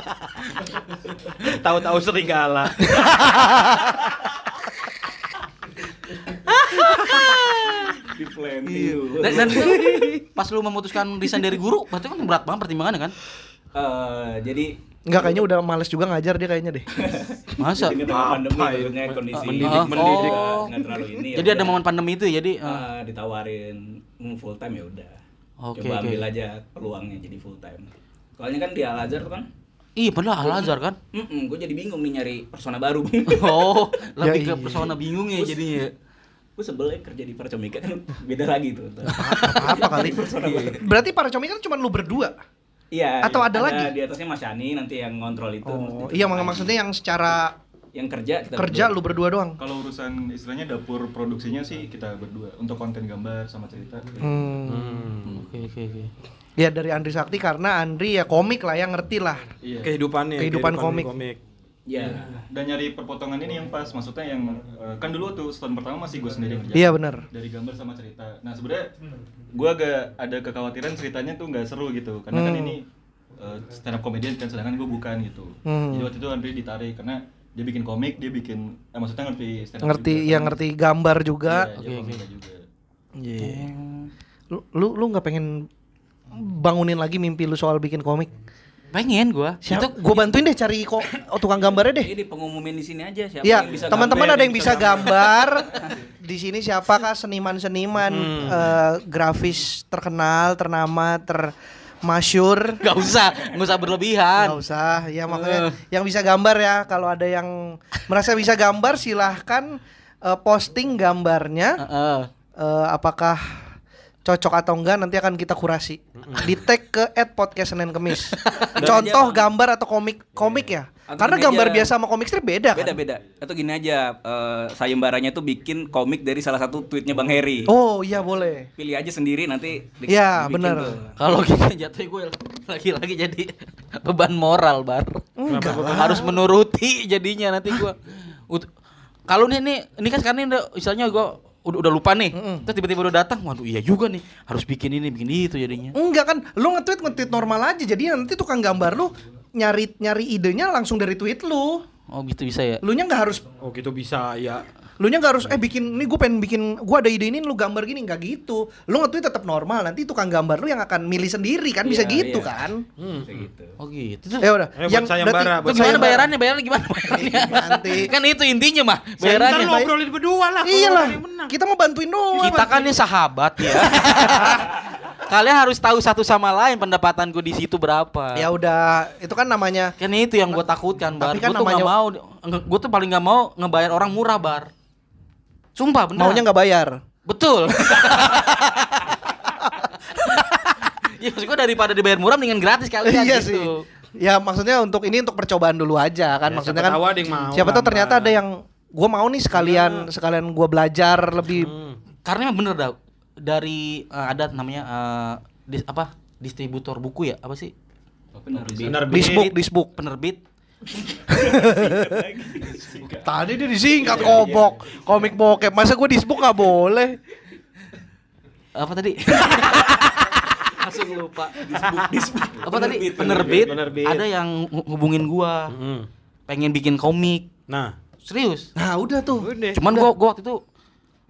tahu-tahu serigala. <laughs> Di planning Iya. Dan, dan pas lu memutuskan resign dari guru, berarti kan berat banget pertimbangannya kan? Eh, jadi Enggak kayaknya udah males juga ngajar dia kayaknya deh. <laughs> Masa? Jadi pandemi ya? kondisi Mendidik, nggak terlalu ini. ya Jadi ada udah. momen pandemi itu ya, jadi eh, Ah, ditawarin mm, full time ya udah. Oke, Coba oke. ambil aja peluangnya jadi full time. Soalnya kan di Al Azhar tuh kan, Iya padahal Al Azhar kan. mm gue jadi bingung nih nyari persona baru. Oh, <laughs> lebih Ya ke iya. persona bingung ya jadinya. Gue sebel ya kerja di Percomika kan beda lagi tuh. Apa kali? <laughs> Berarti para comik kan cuma lu berdua. Iya. Atau ada lagi? Di atasnya Mas Yani nanti yang ngontrol itu. Oh, iya mak- maksudnya yang secara yang kerja kita kerja berdua. lu berdua doang. Kalau urusan istilahnya dapur produksinya sih kita berdua untuk konten gambar sama cerita. Hmm. Oke oke oke. Ya dari Andri Sakti karena Andri ya komik lah yang ngerti lah. Iya. Kehidupannya, Kehidupan komik. Iya. Dan nyari perpotongan ini yang pas, maksudnya yang eh, kan dulu tuh setahun pertama masih gue sendiri yang Iya benar. dari gambar sama cerita. Nah sebenarnya gue agak ada kekhawatiran ceritanya tuh nggak seru gitu, karena kan Hmm. ini uh, stand up comedian kan, sedangkan gue bukan gitu. Hmm. Jadi waktu itu Andri ditarik karena dia bikin komik, dia bikin, eh, maksudnya ngerti stand up Ngerti juga, ya kan. ngerti gambar juga. Iya, dia juga. Iya. Lu lu lu nggak pengen bangunin lagi mimpi lu soal bikin komik? Pengen gua. Siapa? Gue bantuin deh cari kok oh, <coughs> tukang gambarnya deh. Ini pengumumin di sini aja siapa Iya, yang bisa teman-teman ada yang bisa gambar. <laughs> Di sini siapakah seniman-seniman eh, grafis terkenal, ternama, termasyur? Gak usah, gak usah berlebihan. Gak usah, ya makanya yang bisa gambar ya. Kalau ada yang merasa bisa gambar, silahkan eh, posting gambarnya. Heeh. Eh, apakah cocok atau enggak nanti akan kita kurasi. Di tag ke podcast Senin Kemis. <laughs> Contoh gambar atau komik komik ya. Atau Karena gambar aja. biasa sama komik strip beda kan. Beda beda. Atau gini aja, eh, sayembaranya tuh bikin komik dari salah satu tweetnya Bang Heri. Oh iya boleh. Pilih aja sendiri nanti. Iya, bener. tuh. Kalau kita jatuh gue lagi-lagi jadi <laughs> beban moral bar. Enggak lah. Harus menuruti jadinya nanti gua. Ut- Kalau nih nih ini kan sekarang ini udah istilahnya gua udah, udah lupa nih. Terus tiba-tiba udah datang, waduh iya juga nih. Harus bikin ini, bikin itu jadinya. Enggak kan, lu nge-tweet nge-tweet normal aja. Jadi nanti tukang gambar lu nyari nyari idenya langsung dari tweet lu. Oh gitu bisa ya. Lu nya nggak harus Oh gitu bisa ya. Lu nya nggak harus eh bikin ini gue pengen bikin gue ada ide ini lu gambar gini nggak gitu lu nge-tweet tetap normal nanti tukang gambar lu yang akan milih sendiri kan bisa Iya, gitu iya. kan Bisa gitu. Oh gitu. Tuh. ya udah Eh, buat sayembara, Itu buat gimana bayarannya? Bayarannya gimana bayarannya? Nanti. <laughs> kan itu intinya mah Ntar bayarannya. lu ngobrolin berdua lah. iya lah yang kita mau bantuin doang Kita kan nih sahabat ya. <laughs> Kalian harus tahu satu sama lain pendapatanku di situ berapa. ya udah itu kan namanya Kan itu yang gue takutkan, Bar. Tapi Gue kan tuh nggak namanya- mau, gue tuh paling nggak mau ngebayar orang murah, Bar. Sumpah, bener. maunya nggak bayar Betul. <laughs> ya maksud gue daripada dibayar murah mendingan gratis kalian iya gitu. sih ya maksudnya untuk ini untuk percobaan dulu aja kan Ya, maksudnya siapa kan tahu ada yang mau siapa tahu ternyata ada yang gue mau nih sekalian sekalian gue belajar lebih Hmm. Karena emang bener dah dari eh, ada namanya eh, dis- apa? distributor buku ya? Apa sih? Oh, penerbit. Penerbit. disbook disbook Penerbit <laughs> Tadi dia disingkat kobok, komik bokep. Masa gue disebut nggak boleh? Apa tadi? Langsung lupa. Disebut, disebut. Apa tadi? Penerbit, Penerbit. penerbit. Ada yang hubungin gua, Hmm. pengen bikin komik. Nah, Serius. Nah udah tuh. Cuman gua gua waktu itu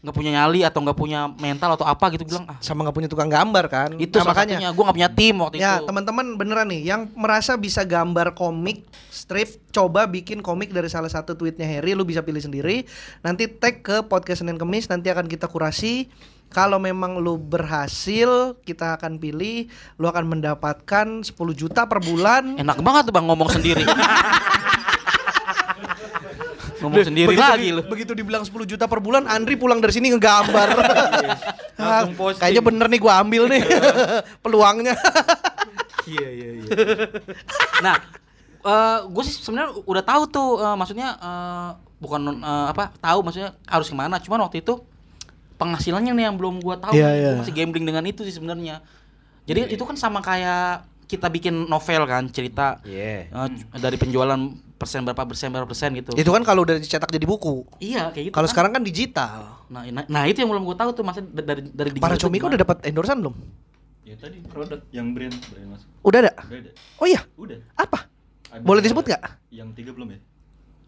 nggak punya nyali atau nggak punya mental atau apa gitu bilang ah. Sama nggak punya tukang gambar kan? itu Nah, makanya. gua nggak punya tim waktu Ya itu. teman-teman beneran nih yang merasa bisa gambar komik strip coba bikin komik dari salah satu tweetnya Harry lu bisa pilih sendiri. Nanti tag ke podcast Senin Kemis nanti akan kita kurasi. Kalau memang lu berhasil kita akan pilih lu akan mendapatkan 10 juta per bulan. Enak banget tuh bang ngomong sendiri <laughs> ngomong sendiri begitu lagi di- lu begitu dibilang 10 juta per bulan Andri pulang dari sini ngegambar <laughs> Ah, posting. kayaknya bener nih gua ambil nih <laughs> peluangnya iya iya iya. nah gue sih sebenarnya udah tahu tuh eh, maksudnya eh, bukan eh, apa tahu maksudnya harus ke mana cuman waktu itu penghasilannya nih yang belum gua tahu Iya, iya. Gua masih gambling dengan itu sih sebenarnya jadi itu kan sama kayak kita bikin novel kan cerita Iya. eh, dari penjualan persen berapa persen berapa persen gitu itu kan kalau udah dicetak jadi buku iya kayak gitu kalau kan. sekarang kan digital nah, nah nah itu yang belum gue tahu tuh maksudnya dari dari digital para gimana. udah dapat endorsean belum Ya tadi produk yang brand brand mas. udah ada Udah ada. oh iya Udah. apa Ada- Boleh disebut nggak? Yang tiga belum ya?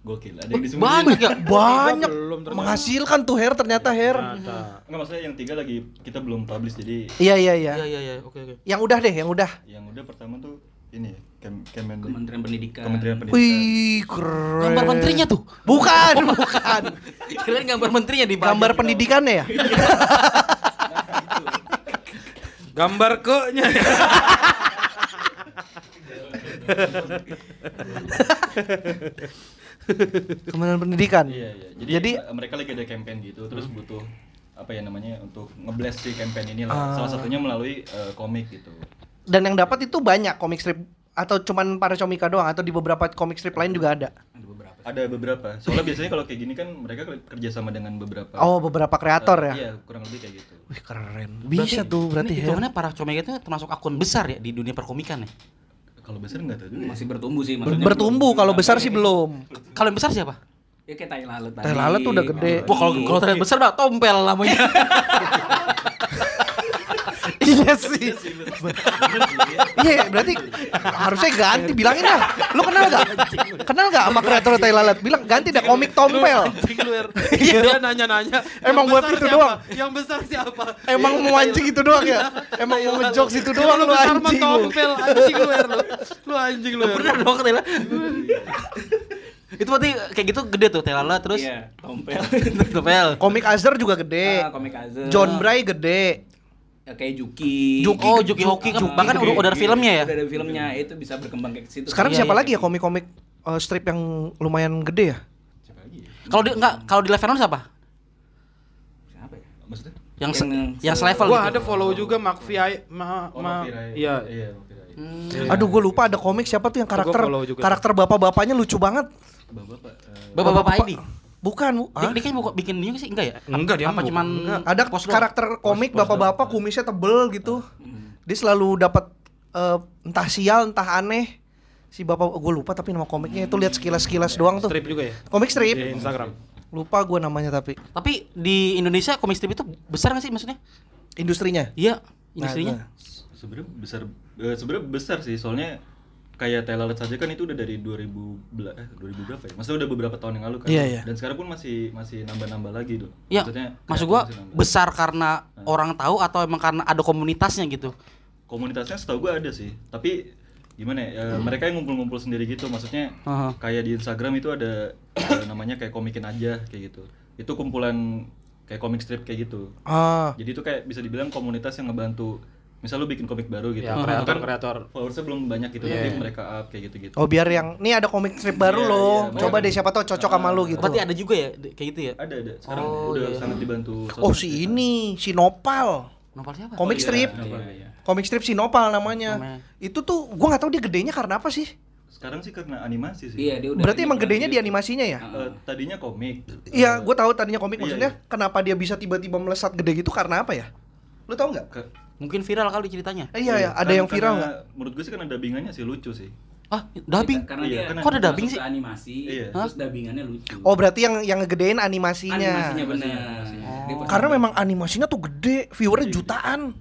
Gokil. Ada yang disebut. banyak ya banyak belum menghasilkan tuh hair ternyata hair Ternyata. Enggak maksudnya yang tiga lagi kita belum publish jadi iya iya iya iya iya iya oke oke yang udah deh yang udah yang udah pertama tuh ini ya, Kem Kemen Kementerian Pendidikan. Kementerian Pendidikan. wih keren gambar menterinya tuh bukan bukan <laughs> kirain gambar menterinya di gambar pendidikannya ya <laughs> Gambar koknya. <laughs> kementerian pendidikan Iya iya. Jadi, Jadi- mereka lagi ada campaign gitu terus butuh apa ya namanya untuk ngeblast si campaign ini lah. Ah. Salah satunya melalui eh, komik gitu. dan yang dapat itu banyak komik strip atau cuman para comika doang atau di beberapa komik strip lain juga ada Ada beberapa. Ada beberapa. Soalnya biasanya kalau kayak gini kan mereka kerja sama dengan beberapa. oh beberapa kreator eh, ya Iya, kurang lebih kayak gitu. wih keren bisa tuh berarti ini hair hitungannya para comika itu termasuk akun besar ya di dunia perkomikan ya Kalau besar nggak tahu juga. ya. Masih bertumbuh sih maksudnya. bertumbuh kalau besar sih belum kalau yang besar siapa Ya kayak tai lalat tadi. Tai lalat tuh udah gede. wah kalau kalau ternyata besar mah tompel namanya <laughs> sih iya berarti harusnya ganti bilangin lah lu kenal gak kenal gak sama kreator tai lalat bilang ganti dah komik tompel Iya dia nanya-nanya. Emang "Yang buat itu doang?" Yang besar siapa? Emang mau mancing itu doang ya? Emang mau ngejokes itu doang lu anjing lu. tompel anjing lu Her, lu. Lu anjing lu. Her. bener dong Tela itu berarti kayak gitu gede tuh Telala terus Iya, tompel. <laughs> tompel Komik Azhar juga gede. Ah, komik Azhar. John Bray gede. Ya, kayak Juki. Juki. oh Juki Hoki kan Juki bahkan gede. udah, ada filmnya ya Udah ada filmnya, itu bisa berkembang kayak ke situ. Sekarang Iya, siapa iya. lagi ya komik-komik eh, strip yang lumayan gede ya? Siapa lagi ya? kalau di enggak kalau di level siapa siapa ya? Maksudnya? yang se- Yang yang se- selevel Gua gitu. ada follow juga Makvi ma, Oh, ma, iya. Iya. Hmm. Aduh gue lupa ada komik siapa tuh yang karakter karakter bapak-bapaknya lucu banget. Bapak-bapak. eh, bapak-bapak ini Bukan, bu. dia, dia kan buka- bikin ini sih enggak ya Enggak, dia apa cuman Enggak. Ada pos doang? karakter komik bapak-bapak kumisnya tebel gitu. Dia selalu dapat eh, entah sial entah aneh. Si bapak gue lupa tapi nama komiknya itu lihat sekilas-sekilas doang tuh. Strip juga ya? Komik strip. Di Instagram. Lupa gue namanya tapi tapi di Indonesia komik strip itu besar nggak sih maksudnya industrinya. iya Nah, industrinya nah. sebenarnya besar eh, sebenarnya besar sih soalnya kayak Telalet saja kan itu udah dari 2000 bela- eh 2000 berapa ya? Maksudnya udah beberapa tahun yang lalu kan. Iya, iya. Dan sekarang pun masih masih nambah-nambah lagi tuh. Iya, Maksudnya maksud gua besar karena orang tahu atau emang karena ada komunitasnya gitu. Komunitasnya setahu gua ada sih. Tapi gimana ya? eh, mereka yang ngumpul-ngumpul sendiri gitu. Maksudnya Aha. kayak di Instagram itu ada eh, namanya kayak komikin aja kayak gitu. Itu kumpulan kayak komik strip kayak gitu. Ah, Jadi itu kayak bisa dibilang komunitas yang ngebantu misal lu bikin komik baru gitu. Ya, kan kreator-kreator. followersnya belum banyak gitu, Iya. nanti mereka up kayak gitu-gitu. oh biar yang nih ada komik strip baru Iya, loh. iya, Coba deh siapa tahu cocok sama lu gitu. Berarti ada juga ya kayak gitu ya? Ada ada. Sekarang Oh, udah iya. sangat dibantu. Oh si kita. ini, si Nopal. Novel siapa? Komik iya, strip. iya, iya. Komik strip si Nopal namanya. Namanya. Itu tuh gua nggak tahu dia gedenya karena apa sih. Sekarang sih karena animasi sih. Iya, dia udah Berarti emang gedenya di gitu. animasinya ya? Eh, tadinya komik. Iya, Eh, gue tahu tadinya komik Iya, maksudnya iya. kenapa dia bisa tiba-tiba melesat gede gitu karena apa ya? Lu tahu nggak? ke- Mungkin viral kali ceritanya. Eh, iya ya, ada kan- yang viral karena nggak? Menurut gue sih kan ada dubbingannya sih lucu sih. Ah, dubbing. Karena Iya, dia kan Kok ada dubbing sih? animasi, Iya. terus dubbingannya lucu. Oh berarti yang yang ngegedein animasinya. Animasinya benar. Dia pas- Karena memang animasinya tuh gede, viewernya jutaan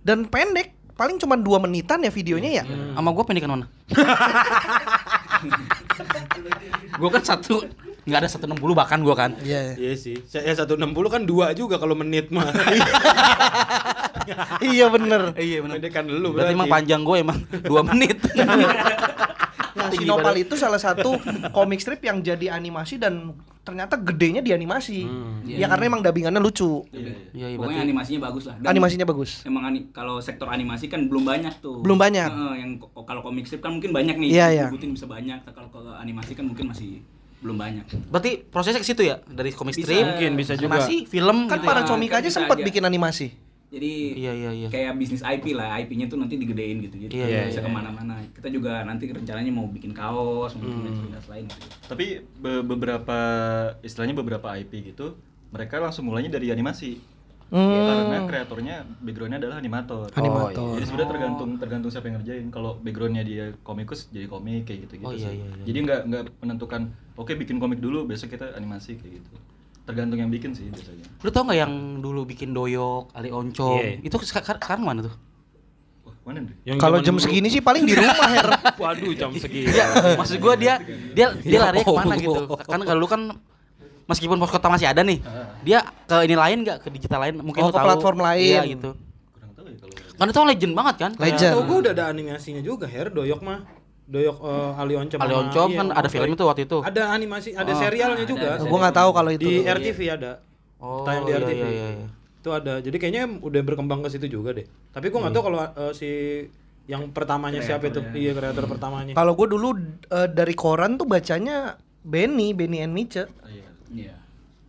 dan pendek. Paling cuma dua menitan ya videonya ya. Sama gua pendidikan mana? <laughs> gua kan satu nggak ada 160 bahkan gua kan. Iya. Iya sih. Ya 160 kan dua juga kalau menit mah. <laughs> iya bener. Iya benar. Pendekan lu Berarti emang panjang gue emang <laughs> 2 menit. Nah, Sinopal itu salah satu komik strip yang jadi animasi dan ternyata gedenya di animasi. Ya karena emang dubbingannya lucu. Iya, iya. Iya, iya Pokoknya animasinya bagus lah. Dan Animasinya bagus. Emang ani- kalau sektor animasi kan belum banyak tuh. Belum banyak. Heeh, yang kalau komik strip kan mungkin banyak nih. Iya, iya. Bisa banyak. Kalau animasi kan mungkin masih belum banyak. Berarti prosesnya ke situ ya dari komik Bisa. strip, Mungkin bisa juga. animasi, film Kan gitu para ya. comik kan aja sempat bikin animasi. Jadi Iya iya iya. kayak bisnis IP lah, IP-nya tuh nanti digedein gitu. Jadi Iya, iya, bisa iya. ke mana-mana. Kita juga nanti rencananya mau bikin kaos, mau Hmm. bikin merchandise lain gitu. Tapi be- beberapa istilahnya beberapa IP gitu, mereka langsung mulainya dari animasi. Hmm. Karena kreatornya backgroundnya adalah animator. Animator. Jadi sebenarnya tergantung tergantung siapa yang ngerjain. Kalau backgroundnya dia komikus jadi komik kayak gitu gitu Oh, iya, sih. iya, iya. Jadi nggak nggak menentukan oke bikin komik dulu besok kita animasi kayak gitu. Tergantung yang bikin sih biasanya. Lu tau nggak yang dulu bikin doyok, Ali Oncom? Iya. Itu seka- sekarang mana tuh? Wah mana nih? Kalau jam dulu- segini sih paling di rumah Her. <laughs> Waduh, jam segini. Iya, maksud gua dia dia dia Ya lari ke mana Allah. gitu. Kan kalau lu kan meskipun pos kota masih ada nih, dia ke ini lain nggak ke digital lain mungkin Oh, ke tahu. platform lain. Iya gitu. Kurang tahu ya kalau. Kan itu legend banget kan? Legend. Tahu gua udah ada animasinya juga, Her, Doyok mah. Doyok eh, Ali Oncom. Ali Oncom iya, kan sama ada film itu waktu itu. Ada animasi, ada Oh, serialnya ada, juga. ada. Gua nggak tahu kalau itu. Di RTV ada. Oh, tayang di iya, RTV. iya, iya, iya. Itu ada. Jadi kayaknya udah berkembang ke situ juga deh. Tapi gua nggak tahu kalau eh, si yang pertamanya siapa itu? Iya, kreator pertamanya. Kalau gue dulu eh, dari koran tuh bacanya Benny, Benny and Mice. Ah, iya. Iya.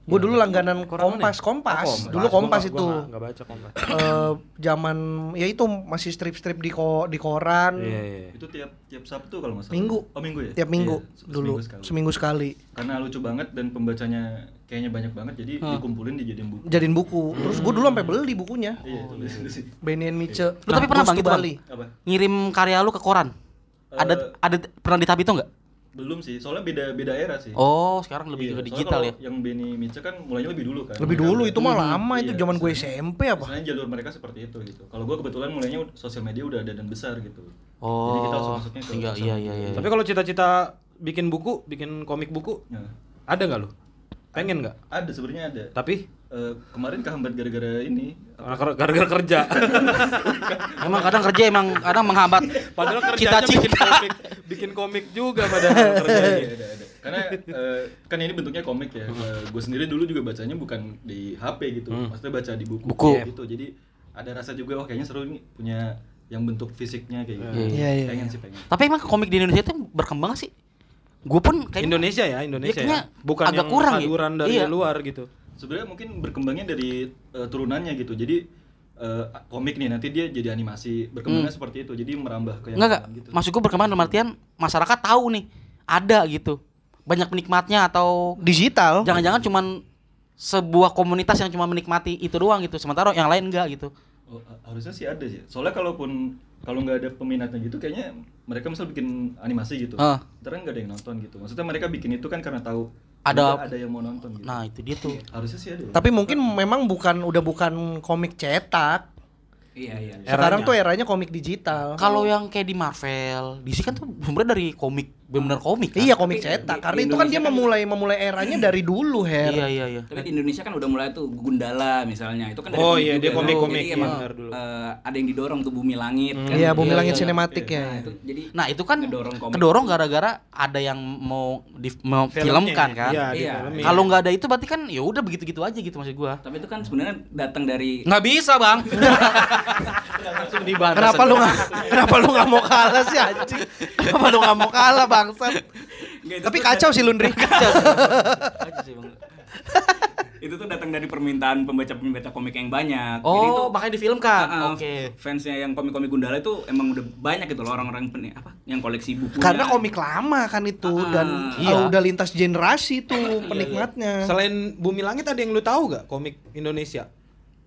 Gue dulu langganan Koran mana Kompas? Kompas. Oh, Dulu Gua Kompas nggak- itu. Gua nggak- nggak baca Kompas. Eh, zaman ya itu masih strip-strip di ko di koran. Iya, iya. Itu tiap tiap Sabtu kalau nggak salah. Minggu. Oh minggu ya? Tiap minggu Iya, se- dulu seminggu sekali. seminggu sekali. Karena lucu banget dan pembacanya kayaknya banyak banget jadi dikumpulin dijadiin buku. Jadiin buku. Terus gue dulu sampai beli bukunya. Iya, itu. Benny and Mice. Lu tapi pernah Goes bang gitu bang? Bali. Apa? Ngirim karya lu ke koran? ada Eh, ada pernah di Tabito nggak? Belum sih, soalnya beda beda era sih. Oh, sekarang Iya, lebih ke soalnya digital ya. Yang Benny Mice kan mulainya lebih dulu kan. Lebih Mereka dulu itu mah lama itu Iya, zaman gue SMP apa? Misalnya jalur mereka seperti itu gitu. Kalau gue kebetulan mulainya sosial media udah ada dan besar gitu. Oh, Jadi kita langsung masuknya ke iya, iya, iya, iya. Tapi kalau cita-cita bikin buku, bikin komik buku, Nah, ada nggak lu? Pengen nggak? ada sebenarnya ada. Tapi Eh, kemarin kehambat gara-gara ini. gara-gara kerja. <laughs> Emang kadang kerja emang kadang menghambat Padahal kerjanya cita-cita. bikin komik, bikin komik juga padahal kerjanya. Iya, ada, ada. Karena eh, kan ini bentuknya komik ya. gue sendiri dulu juga bacanya bukan di HP gitu. Maksudnya baca di buku, Buku. gitu. Jadi ada rasa juga wah kayaknya seru nih punya yang bentuk fisiknya kayak gitu. Iya, iya, pengen sih pengen. Tapi emang komik di Indonesia itu berkembang sih? Gue pun kayak Indonesia ya, Indonesia ya. Bukan agak yang kurang ya. haduran dari Iya. luar gitu. Sebenarnya mungkin berkembangnya dari eh, turunannya gitu. Jadi eh, komik nih nanti dia jadi animasi berkembangnya seperti itu. Jadi merambah ke yang Enggak enggak. lain gitu. Maksud gue berkembang dalam artian masyarakat tahu nih ada gitu. Banyak penikmatnya atau Digital. jangan-jangan cuman sebuah komunitas yang cuma menikmati itu doang gitu. Sementara yang lain enggak gitu. Oh, ha- harusnya sih ada sih. Soalnya kalaupun kalau nggak ada peminatnya gitu, kayaknya mereka misal bikin animasi gitu, Ah. ntar nggak ada yang nonton gitu. Maksudnya mereka bikin itu kan karena tahu Ada- ada yang mau nonton gitu. Nah, itu dia tuh. <laughs> harusnya sih ada. ya. Tapi mungkin memang bukan udah bukan komik cetak. Iya, iya. Sekarang Eranya. tuh eranya komik digital. Kalau yang kayak di Marvel, DC kan tuh sumbernya dari komik, benar-benar komik. Kan? Iya komik Tapi cetak di- karena di itu kan dia kan- memulai memulai eranya dari dulu Her. Iya, iya, iya. Tapi di Indonesia kan udah mulai tuh Gundala misalnya. Itu kan Oh, komik iya, juga dia komik-komik, Jadi iya, emang benar dulu. eh, ada yang didorong tuh Bumi Langit kan. Iya, Bumi Iya, Langit iya, Sinematik ya. Nah, itu jadi Nah, itu kan ngedorong komik. kedorong gara-gara ada yang mau di mau filmkan kan. Iya, Iya. Kalau nggak ada itu berarti kan ya udah begitu-gitu aja gitu maksud gua. tapi itu kan sebenarnya datang dari Nggak bisa, Bang. <laughs> Langsung dibahas. Kenapa lu nggak kenapa lu nggak mau kalah sih anjing? Kenapa lu nggak mau kalah bangsat? <laughs> Tapi tuh kacau sih Lundri. <laughs> sih, Bang. <laughs> itu tuh datang dari permintaan pembaca-pembaca komik yang banyak. Jadi Oh, itu makanya difilmkan. uh, Oke. Fansnya yang komik-komik Gundala itu emang udah banyak gitu loh orang-orang pen- apa yang koleksi buku. Karena komik lama kan itu Ah, dan iya. uh, udah lintas generasi tuh penikmatnya. Selain Bumi Langit ada yang lu tahu gak komik Indonesia?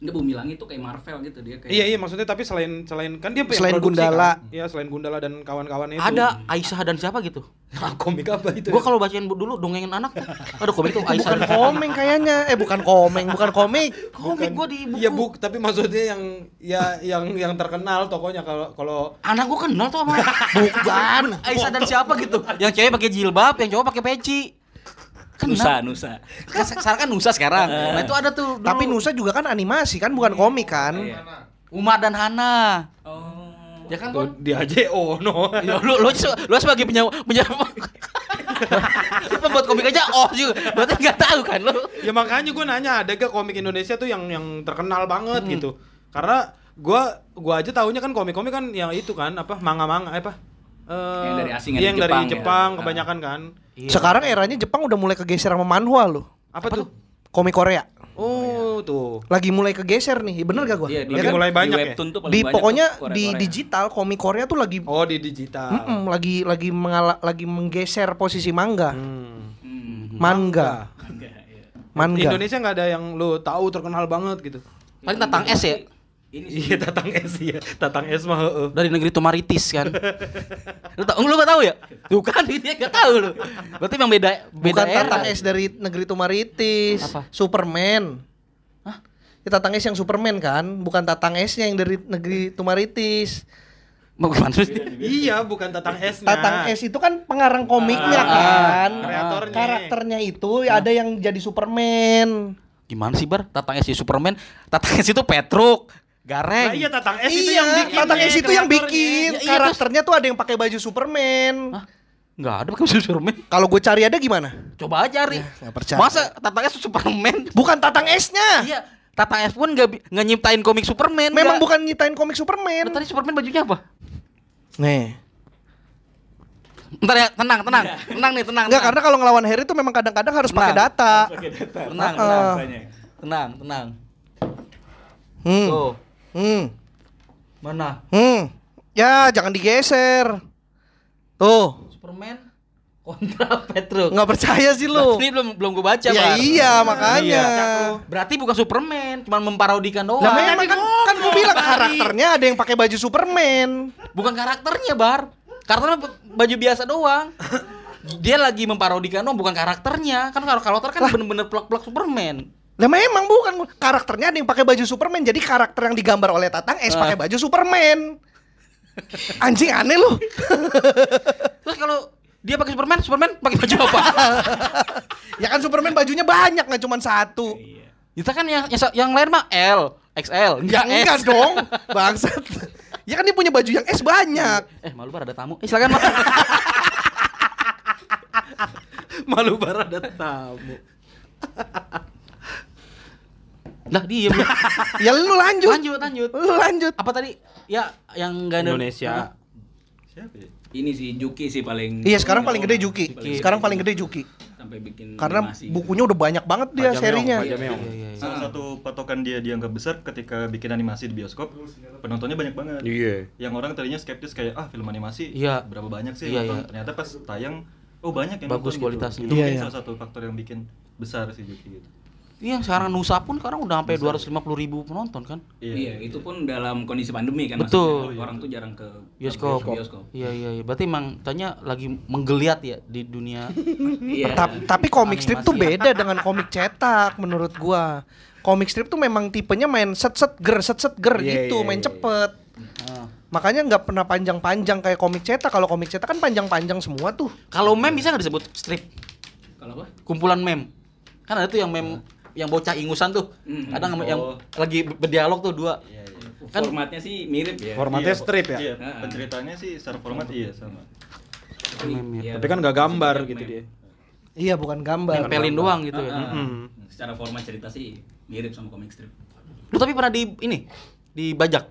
Enggak Bumi Langit tuh kayak Marvel gitu dia kayak Iya iya maksudnya tapi selain selain kan dia Selain Gundala. kan? Iya selain Gundala dan kawan-kawannya itu. Ada Aisyah dan siapa gitu. <laughs> komik apa itu? Gua kalau bacain dulu dongengin anak tuh. Aduh komik tuh Aisyah. Bukan komeng kayaknya. Eh bukan komeng, bukan komik. Komik gua di buku. Iya bu, tapi maksudnya yang ya yang yang terkenal tokonya kalau kalau Anak gua kenal tuh sama <laughs> Bukan. Aisyah dan siapa gitu. Yang cewek pakai jilbab, yang cowok pakai peci. Nusa, Nusa. Kan sekarang kan Nusa sekarang. Nah itu ada tuh. dulu. Tapi Nusa juga kan animasi kan, bukan komik kan. Iya. Umar dan Hana. Oh. Ya kan tuh dia aja oh no. Ya, lu, lu, lu sebagai penyawa <laughs> lu pembuat komik aja oh juga berarti nggak tahu kan lu ya makanya gue nanya ada gak komik Indonesia tuh yang yang terkenal banget Hmm. gitu. Karena gua gua aja taunya kan komik-komik kan yang itu kan apa manga-manga apa? Eh, Yang dari asing, iya, yang yang di dari Jepang, Jepang, ya. kebanyakan kan. Sekarang eranya Jepang udah mulai kegeser sama manhwa loh. Apa, tuh? Komik Korea. Oh, tuh. Lagi mulai kegeser nih, bener gak gua? Iya, Ya Lagi kan? mulai banyak di ya? tuh paling Di banyak pokoknya tuh Korea- di Korea. digital komik Korea tuh lagi Oh, di digital. Mm-mm, lagi lagi mengala, lagi menggeser posisi manga. Hmm. Hmm. Manga. Enggak, iya. Manga. Indonesia nggak ada yang lu tahu terkenal banget gitu. paling tatang es ya Ini sih. Iya, Tatang S ya. Tatang S mah heeh. dari negeri Tumaritis kan <laughs> lu tau lu gak tahu ya tuh kan dia gak tahu lu berarti memang beda beda Bukan era Tatang S dari negeri Tumaritis. Apa? Superman. Hah? Ya, Tatang S yang Superman kan, bukan Tatang S-nya yang dari negeri Tumaritis. mau gimana sih Iya, bukan Tatang S-nya. Tatang S itu kan pengarang komiknya Ah, kan. kreatornya. Karakternya itu ada yang jadi Superman. gimana sih bar tatang es di Superman tatang es itu Petruk Gareng Nah, iya Tatang S itu iya, yang bikin. Tatang S itu yang bikin. Ya, iya, Karakternya tuh ada yang pakai baju Superman. Hah? nggak ada pakai Superman Kalau gue cari ada gimana? coba aja cari nggak percaya. masa tatang es Superman Bukan Tatang S-nya. iya tatang es pun nggak bi- nggak nyiptain komik Superman Memang nggak. bukan nyiptain komik Superman. tadi Superman bajunya apa Nih. Ntar ya, tenang, tenang, tenang nih, tenang. Enggak, karena kalau ngelawan Harry tuh memang kadang-kadang harus pakai Tenang. data. tenang, tenang, tenang, tenang. Hmm. Tuh, Hmm. mana? Hmm. Ya, jangan digeser. Tuh. Superman kontra <laughs> Petruk. Nggak percaya sih lu. Ini belum belum gue baca, Ya Bar. iya, makanya. Berarti bukan Superman, cuma memparodikan doang. Lah memang kan kan gue bilang karakternya ada yang pakai baju Superman. Bukan karakternya, Bar. Karakternya baju biasa doang. <laughs> Dia lagi memparodikan doang, bukan karakternya. Kan kalau karakter kan bener-bener plak-plak Superman. Lah memang bukan karakternya ada yang pakai baju Superman. Jadi karakter yang digambar oleh Tatang S pakai baju Superman. Anjing aneh lu. Terus kalau dia pakai Superman, Superman pakai baju apa? <laughs> ya kan Superman bajunya banyak nggak cuma satu. Kita kan yang yang, yang lain mah L, XL, Ya enggak dong, bangsat. Ya kan dia punya baju yang S banyak. Eh, malu bar ada tamu. Eh, silakan, Bar. <laughs> Malu bar ada tamu. <laughs> Lah, diem. lu. <laughs> Ya lu lanjut. lanjut, lanjut. Lu lanjut. Apa tadi? Ya, yang enggak ada Indonesia. Hah? Siapa ya? Ini si Juki sih paling Iya sekarang paling gede Juki. Paling Sekarang paling gede Juki. sampai bikin Karena animasi bukunya udah banyak banget dia Pak Jameong, serinya. Iya, iya, iya. Salah satu patokan dia dianggap besar ketika bikin animasi di bioskop, penontonnya banyak banget. Iya. Yang orang tadinya skeptis kayak ah film animasi Iya. berapa banyak sih Iya, nonton?" iya. Ternyata pas tayang oh banyak yang Bagus nonton kualitasnya. Gitu. Itu Iya, mungkin iya. salah satu faktor yang bikin besar sih Juki gitu. Iya, sekarang Nusa pun sekarang udah sampai 250 ribu penonton kan? Iya, itu pun dalam kondisi pandemi kan Betul. maksudnya. Orang tuh jarang ke Bioskop. ke bioskop. Iya, iya, iya. Berarti emang tanya lagi menggeliat ya di dunia. <laughs> Iya. Ta- tapi komik strip tuh beda dengan komik cetak menurut gua. Komik strip tuh memang tipenya main set set ger set set ger Iya, gitu, iya, main iya. cepet. Ah. Makanya nggak pernah panjang-panjang kayak komik cetak. Kalau komik cetak kan panjang-panjang semua tuh. Kalau meme bisa nggak disebut strip? Kalau apa? Kumpulan meme. Kan ada tuh yang meme yang bocah ingusan tuh. Hmm. Kadang Oh. yang lagi berdialog tuh dua. Iya, iya. Kan- Formatnya sih mirip ya. Formatnya Iya, strip ya? Iya, penceritanya sih secara format iya sama. Meme, Iya, Tapi kan nggak gambar meme. gitu dia. Iya, bukan gambar. Nempelin doang gitu ya. Hmm. Secara format cerita sih mirip sama komik strip. Lu tapi pernah di ini dibajak.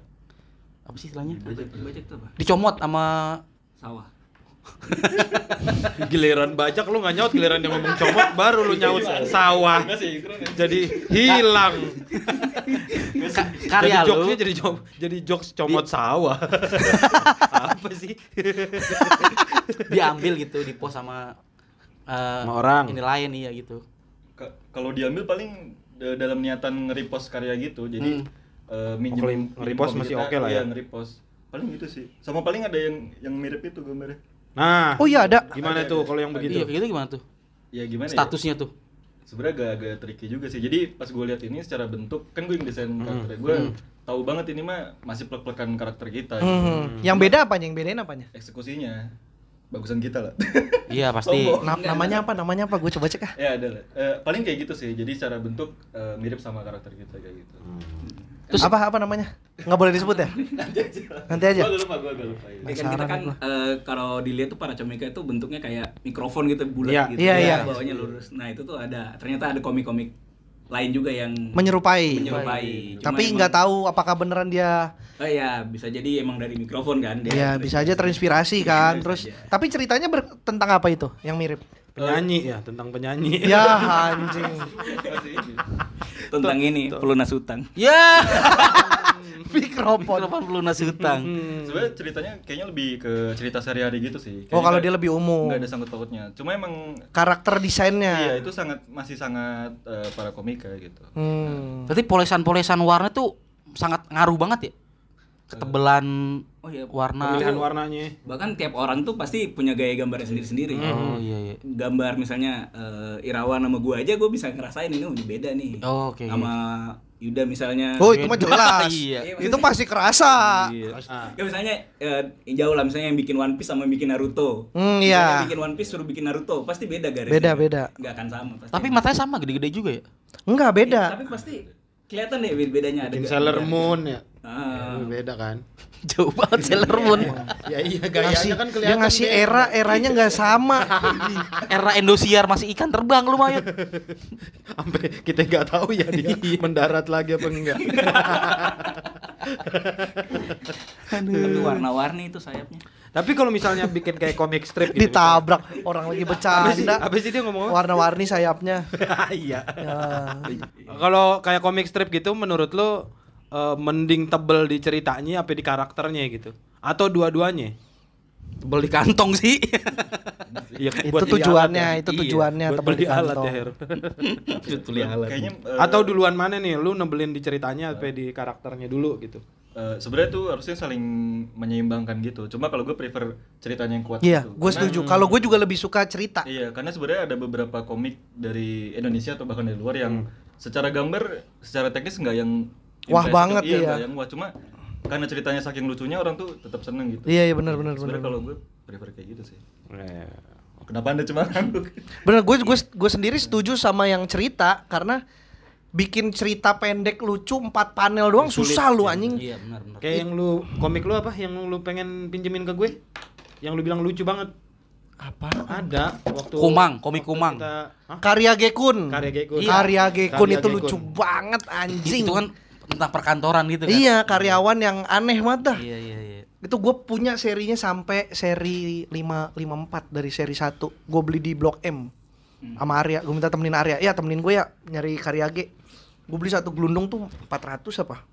Apa sih istilahnya? Bajak bajak tuh apa? Dicomot sama Sawah. <laughs> Giliran bajak lu nggak nyaut, giliran dia ngomong comot baru lu nyaut sawah. Jadi hilang. ka- karya jadi lu. jokesnya jadi jok jadi jokes comot sawah. <laughs> Apa sih? diambil gitu, di post sama eh, Sama orang. Ini lain iya gitu. Ka- Kalau diambil paling da- dalam niatan nge-repost karya gitu. Jadi minjem Oh, kalau minjem nge-repost komik masih oke lah iya, ya. nge-repost. Paling gitu sih. Sama paling ada yang yang mirip itu gambarnya. Nah, Oh iya ada. gimana tuh kalau yang begitu? Iya, gitu gimana tuh? Ya gimana ya? Statusnya tuh. sebenarnya agak agak tricky juga sih jadi pas gue lihat ini secara bentuk kan gue yang desain Hmm. karakternya gue tahu banget ini mah masih plek-plekan karakter kita gitu. Hmm. Yang beda apanya? Yang bedain apanya? eksekusinya bagusan kita lah <laughs> Iya, pasti. Na- namanya apa? Namanya apa? Gue coba cek ah. ya ada lah Eh, paling kayak gitu sih jadi secara bentuk eh, mirip sama karakter kita kayak gitu Terus apa apa namanya? Nggak boleh disebut ya? Nanti aja. gue agak lupa gue agak lupa ya. Ya kan kita kan eh, kalau dilihat tuh para comika itu bentuknya kayak mikrofon gitu bulat Iya. gitu. Iya, iya. Bawahnya lurus. Nah, itu tuh ada ternyata ada komik-komik lain juga yang Menyerupai. menyerupai. Cuma Tapi emang- nggak tahu apakah beneran dia Oh iya, bisa jadi emang dari mikrofon kan dia. ya bisa aja terinspirasi kan. Terus tapi ceritanya ber- tentang apa itu yang mirip? Penyanyi ya, tentang penyanyi. Ya anjing. Ini. Tentang ini pelunas hutang. Ya. <laughs> Mikrofon. Mikrofon pelunas hutang. sebenarnya ceritanya kayaknya lebih ke cerita sehari-hari gitu sih Oh, kalau Kayaknya dia lebih umum. nggak ada sangkut pautnya cuma emang Karakter desainnya. iya itu sangat masih sangat eh, para komika gitu Hmm. Berarti polesan-polesan warna tuh sangat ngaruh banget ya? Ketebalan Oh iya, warna. Pemilihan warnanya. Bahkan tiap orang tuh pasti punya gaya gambarnya sendiri-sendiri. Oh iya iya. Gambar misalnya eh, Irawan sama gua aja gua bisa ngerasain ini oh, ini beda nih. Oh, oke. Sama Yuda misalnya. Oh, itu mah jelas. <laughs> Iya. Itu pasti kerasa. Ah. Ya misalnya eh, jauh lah misalnya yang bikin One Piece sama yang bikin Naruto. Hmm, Misalnya iya. yang bikin One Piece suruh bikin Naruto, pasti beda garisnya. Beda, beda. Nggak akan sama pasti. Tapi matanya sama gede-gede juga ya? Enggak beda. Tapi pasti kelihatan deh bedanya ada. Sailor. Moon ya. Ah. Beda kan? <laughs> Jauh banget Sailor Moon. Ya iya Ngasih, gayanya kan dia ngasih era, eranya nggak sama. <laughs> Era Indosiar masih ikan terbang lumayan. <laughs> Sampai kita nggak tahu ya dia mendarat lagi apa enggak. Tapi warna-warni itu sayapnya. Tapi kalau misalnya bikin kayak komik strip gitu. Ditabrak orang lagi bercanda. Apa sih dia ngomong? Warna-warni sayapnya. Iya. Ya. Kalau kayak komik strip gitu menurut lo eh, mending tebel di ceritanya apa di karakternya gitu? Atau dua-duanya? Tebel di kantong sih. <laughs> Iya, itu buat beli tujuannya, alat ya? itu Iya, tujuannya buat tebel di alat kantong. ya, Her. <laughs> kayaknya eh, Atau duluan mana nih? Lu nebelin di ceritanya apa di karakternya dulu gitu? Eh, sebenarnya tuh harusnya saling menyeimbangkan gitu. Cuma kalau gue prefer ceritanya yang kuat Iya, gitu. gue setuju. Kalau gue juga lebih suka cerita. Iya, karena sebenarnya ada beberapa komik dari Indonesia atau bahkan dari luar yang secara gambar, secara teknis nggak yang Wah banget, iya. iya. nggak yang wah cuma karena ceritanya saking lucunya orang tuh tetap seneng gitu. Iya, iya benar benar benar. Sebenarnya kalau gue prefer kayak gitu sih. Eh, Kenapa anda cuma? <laughs> Bener, gue gue gue sendiri setuju sama yang cerita karena bikin cerita pendek lucu empat panel doang susah lu anjing. Iya benar benar. Kayak yang lu komik lu apa? Yang lu pengen pinjemin ke gue? Yang lu bilang lucu banget. Apa? Ada waktu Kumang, komik waktu Kumang. kita- Hah? Karya Gekun. Karya Gekun. Iya. Karya Gekun Karya itu Gekun. lucu banget anjing. Itu kan tentang perkantoran gitu kan. Iya, karyawan yang aneh banget dah. Iya iya iya. Itu gue punya serinya sampai seri 5 54 dari seri 1. Gue beli di Blok M. Sama Arya, gue minta temenin Arya. Ya, temenin gue ya nyari karya G. Gue beli satu gelundung tuh 400 apa?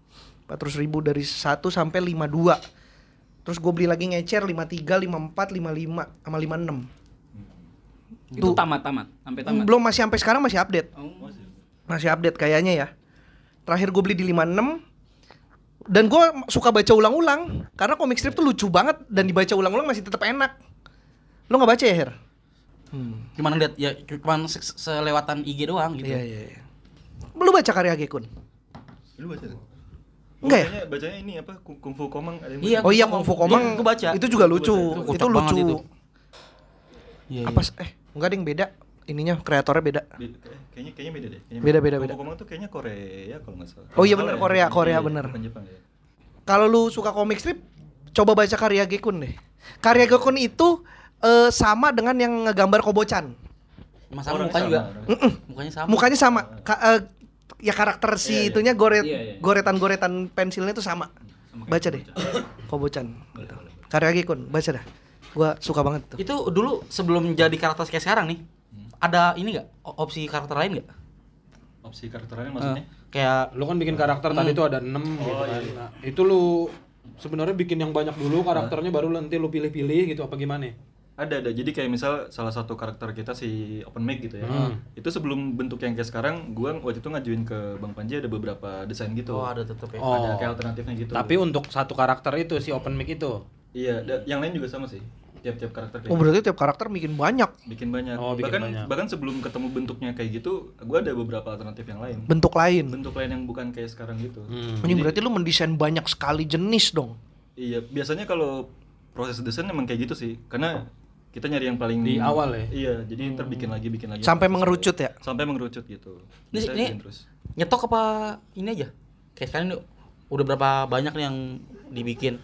400 ribu dari 1 sampai 52. Terus gue beli lagi ngecer 53, 54, 55 sama 56. Itu Tuh. tamat-tamat, sampai tamat. Belum masih sampai sekarang masih update. Oh, Masih update kayaknya ya. Terakhir gue beli di 56 dan gue suka baca ulang-ulang karena komik strip tuh lucu banget dan dibaca ulang-ulang masih tetap enak. Lo nggak baca ya Her? Cuman lihat ya cuman se- se- selewatan IG doang gitu. Iya iya. iya. Lu baca karya Gekun? Lu baca? Enggak ya? Bacanya, bacanya ini apa? Kung, Fu Komang ada yang Iya, Oh iya Komang. Kung Fu Komang. Iya, gua baca. Itu juga lucu. Itu Itu lucu. itu. Iya, Apa s- eh enggak ada yang beda. Ininya kreatornya beda. Be- kayaknya kayaknya beda deh. Kayaknya Beda, beda, beda. Komang tuh kayaknya Korea kalau nggak salah. Oh iya nggak Korea, ya. Korea Iya, bener. Jepang ya. Kalau lu suka komik strip, coba baca karya Gekun deh. Karya Gekun itu eh, sama dengan yang ngegambar Kobocan. Masalah mukanya sama, juga. orang. Mukanya sama. Mukanya sama. Ka- eh, ya karakter si Iya, iya. itunya goret Iya, iya. goretan-goretan pensilnya itu sama. Baca deh. Kobocan. Gitu. Karya Gekun, baca dah. Gua suka banget tuh. Itu dulu sebelum jadi karakter kayak sekarang nih, ada ini nggak opsi karakter lain nggak? Opsi karakter lain maksudnya? Kayak Lu kan bikin karakter tadi tuh ada 6 gitu kan. Nah, itu lu sebenarnya bikin yang banyak dulu karakternya baru nanti lu pilih-pilih gitu apa gimana? Ada ada. Jadi kayak misal salah satu karakter kita si Open Mic gitu ya. Hmm. Itu sebelum bentuk yang kayak sekarang, gua waktu itu ngajuin ke Bang Panji ada beberapa desain gitu. Oh, ada tetep ya. Oh. Ada kayak alternatifnya gitu. Tapi untuk satu karakter itu si open mic itu. iya, yang lain juga sama sih. Tiap-tiap karakter kayak Oh gitu. berarti tiap karakter bikin banyak bikin banyak. Oh, bikin bahkan banyak. bahkan sebelum ketemu bentuknya kayak gitu, gua ada beberapa alternatif yang lain. bentuk lain. Bentuk lain yang bukan kayak sekarang gitu. Hmm. Anjing berarti lu mendesain banyak sekali jenis dong. Iya, biasanya kalau proses desain emang kayak gitu sih. Karena kita nyari yang paling Di awal ya? Iya, jadi ntar bikin lagi, bikin lagi. Sampai mengerucut ya? Sampai mengerucut gitu. Ini, Bisa ini terus. nyetok apa ini aja? Kayak sekarang udah berapa banyak nih yang dibikin?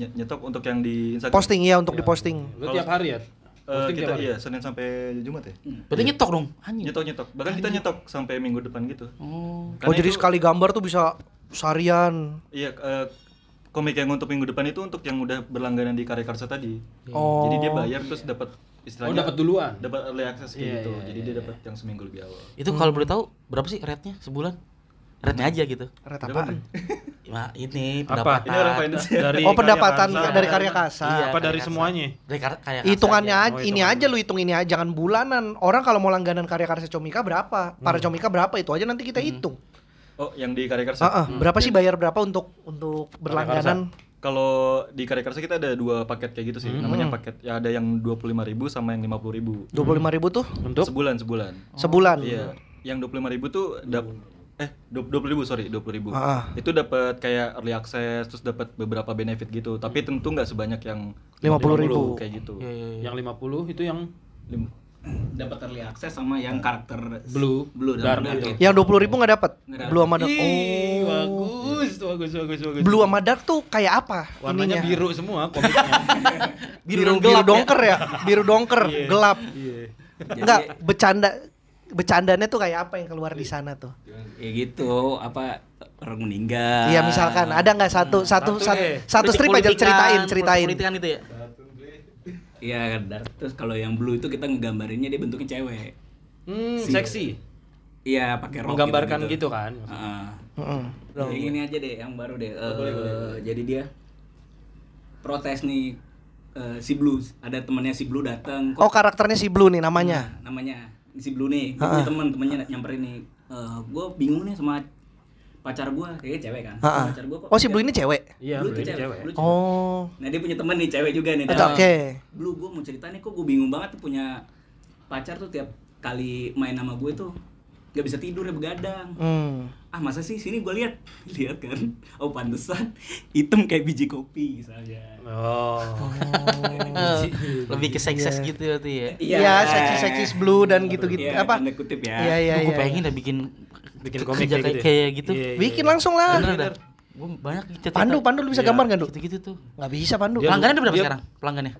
Ny- nyetok untuk yang di Instagram. Posting ya untuk diposting. Lu tiap hari ya? Eh, Posting kita iya Senin sampai Jumat ya. Berarti nyetok dong. Anjing. Nyetok nyetok. Bahkan kita nyetok sampai minggu depan gitu. Oh. Oh jadi itu- sekali gambar tuh bisa seharian. Iya, eh, komik yang untuk minggu depan itu untuk yang udah berlangganan di Karya Karsa tadi. Oh. Jadi dia bayar terus dapat Oh, istilahnya dapat duluan. dapat early access kayak Iya, gitu. iya, Jadi iya, dia dapat yang seminggu lebih awal. Itu kalau boleh tahu berapa sih rate-nya sebulan? Rate-nya aja gitu. Red apaan? <laughs> Ma, ini Apa? pendapatan. Ini orang finance ya. Dari Oh pendapatan karya dari karya kasa. Iya, Apa dari karya karsa. semuanya? Dari kar- Hitungannya kasa aja, Oh, ini aja lu hitung ini aja jangan bulanan. Orang kalau mau langganan karya karya Comika berapa? Para Comika berapa itu aja nanti kita hitung. Oh, yang di Karya Karsa. Ah, ah, berapa sih bayar berapa untuk untuk berlangganan? Kalau di Karya Karsa kita ada dua paket kayak gitu sih. Namanya paket ya ada yang 25.000 sama yang 50.000. Dua puluh lima ribu tuh Untuk Sebulan, sebulan. sebulan. Iya. Yang 25.000 tuh dap eh 20.000 sorry, 20.000. Ah. Itu dapat kayak early access terus dapat beberapa benefit gitu. Tapi tentu nggak sebanyak yang 50.000. kayak gitu. Iya, iya, iya. yang 50 itu yang Lim- dapat early access sama yang karakter blue, blue dark dan itu. dark. Yang dua puluh ribu nggak dapat. Blue sama dark. Ih, Oh. bagus, bagus, bagus, bagus. Blue sama dark tuh kayak apa? Warnanya ininya? biru semua komiknya. <laughs> Biru, biru dongker ya? Biru dongker, Iya. gelap. Iya. Enggak, bercanda bercandanya tuh kayak apa yang keluar di sana tuh? ya gitu apa orang meninggal Iya misalkan ada nggak satu satu Satu satu, satu Politik- strip aja ceritain ceritain. Politikan itu ya. iya dark terus kalau yang blue itu kita ngegambarinnya dia bentuknya cewek Hmm, Si- seksi. iya pakai rok Menggambarkan gitu kan. Heeh. Heeh. Yang ini aja deh yang baru deh Eh, jadi dia protes nih eh, si Blue ada temannya si Blue datang Oh karakternya si Blue nih namanya. Nah, namanya si Blue nih dia punya teman temennya nyamperin nih gue bingung nih sama pacar gue kayaknya cewek kan Ha-ha. pacar gue kok Oh si Blue ini cewek. Iya, Blue Blue cewek, cewek. Blue cewek. Oh. nah dia punya temen nih cewek juga nih Oke. Dan, Oke. Blue gue mau cerita nih kok gue bingung banget tuh punya pacar tuh tiap kali main sama gue tuh gak bisa tidur ya begadang Hmm. Ah masa sih sini gue lihat <laughs> lihat kan oh pantesan hitam kayak biji kopi misalnya Oh. Lebih ke sukses gitu tuh ya. Iya, seksi-seksi Blue dan gitu-gitu. Iya, apa? tanda kutip ya Iya iya gue iya. pengen dah bikin Bikin komik kayak kayak, gitu ya? kayak gitu. Iya, iya, Bikin iya. langsung lah. Bener dah. Gue banyak cerita. Pandu, Pandu lu bisa gambar nggak, Du? Gitu-gitu tuh. Nggak bisa Pandu. Pelanggannya ada berapa dia- sekarang? Pelanggannya?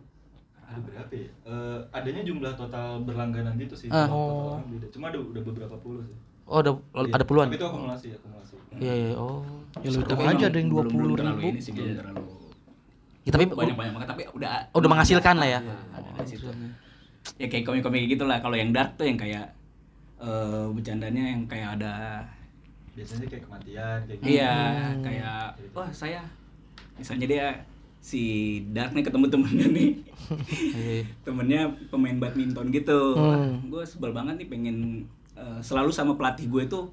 Ada berapa ya? Eh, adanya jumlah total berlangganan gitu sih. Total orang beda. Cuma ada udah beberapa puluh sih. Oh, ada Iya. ada puluhan. Tapi itu akumulasi, akumulasi. Iya, iya. Oh. Ya lu Tapi aja ada yang dua belum- puluh belum terlalu ribu. ini sih, belum terlalu Ya, tapi banyak banyak banget tapi udah oh, udah menghasilkan lah ya. ada di situ. ya kayak komik-komik gitu lah kalau yang dark tuh yang kayak eh bercandanya yang kayak ada Biasanya kayak kematian, kayak gitu. iya kayak wah saya misalnya dia si dark nih ketemu temennya nih <laughs> Iya. temennya pemain badminton gitu Hmm. gue sebel banget nih pengen eh, selalu sama pelatih gue tuh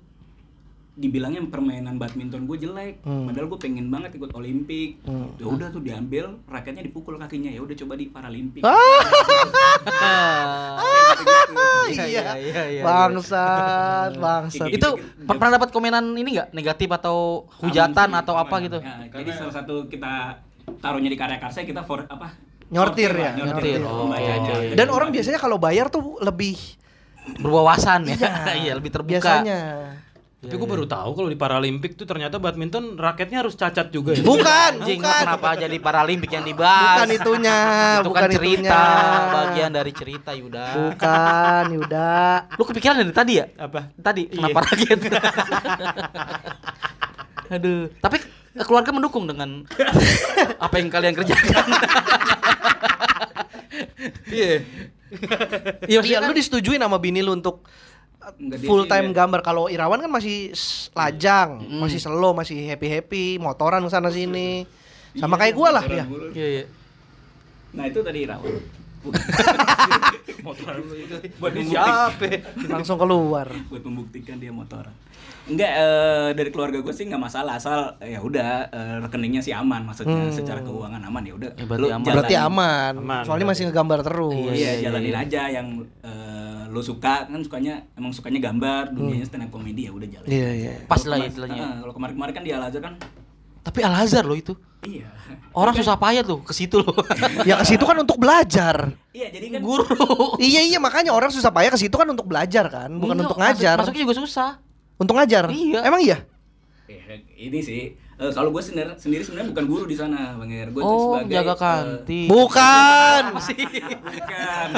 dibilangnya permainan badminton gue jelek Hmm. padahal gue pengen banget ikut olimpik Hmm. ya udah tuh diambil raketnya dipukul kakinya ya udah coba di paralimpik <laughs> Iya. iya, iya. Bangsat, bangsat. Kayak Itu per- pernah dapat komenan ini nggak negatif atau hujatan atau apa gitu? Ya, jadi salah satu kita taruhnya di karya karsa kita for apa Nyortir ya, lah, nyortir. Oh. Dan orang biasanya kalau bayar tuh lebih Berwawasan ya. <laughs> Iya, lebih terbuka. biasanya. Tapi gue baru tahu kalau di Paralimpik tuh ternyata badminton raketnya harus cacat juga ya. Bukan, Anjing, bukan. kenapa jadi <laughs> Paralimpik yang dibahas? Bukan itunya, <laughs> Itu bukan kan cerita, itunya. bagian dari cerita Yuda. Bukan, Yuda. Lu kepikiran dari tadi ya? Apa? Tadi Iya. kenapa rakyat? Aduh, tapi keluarga mendukung dengan apa yang kalian kerjakan. Iya. Iya, <laughs> Iya, maksudnya lu disetujuin sama bini lu untuk full sih time gambar. Kalau Irawan kan masih lajang, masih slow, masih happy happy, motoran sana sini. Sama kayak gua lah ya. Iya, iya. nah itu tadi Irawan Motoran lu itu. buat siapa? Langsung keluar. buat membuktikan dia motoran. Enggak eh, dari keluarga gue sih nggak masalah asal eh, ya udah eh, rekeningnya sih aman maksudnya secara keuangan aman ya udah. Ya, berarti aman. Berarti aman. Aman, Soalnya berarti. masih ngegambar terus. Iya, jalanin aja yang eh, lo suka kan sukanya emang sukanya gambar, dunianya stand up comedy ya udah jalan. Iya, iya. Pas lah istilahnya. Kalau kemarin-kemarin kan di Al Azhar kan Tapi Al Azhar loh itu. iya. Orang susah payah tuh ke situ loh. Ya ke situ kan untuk belajar. Iya, jadi kan Guru. iya iya makanya orang susah payah ke situ kan untuk belajar kan, bukan Iya, untuk masuk- ngajar. Masuknya juga susah. Untuk ngajar. Iya. Emang iya? Eh, ini sih eh, kalau gue sendiri sendiri sebenarnya bukan guru di sana, Bang Er. Gue Oh, sebagai jaga eh, kantin. Bukan. <laughs> bukan.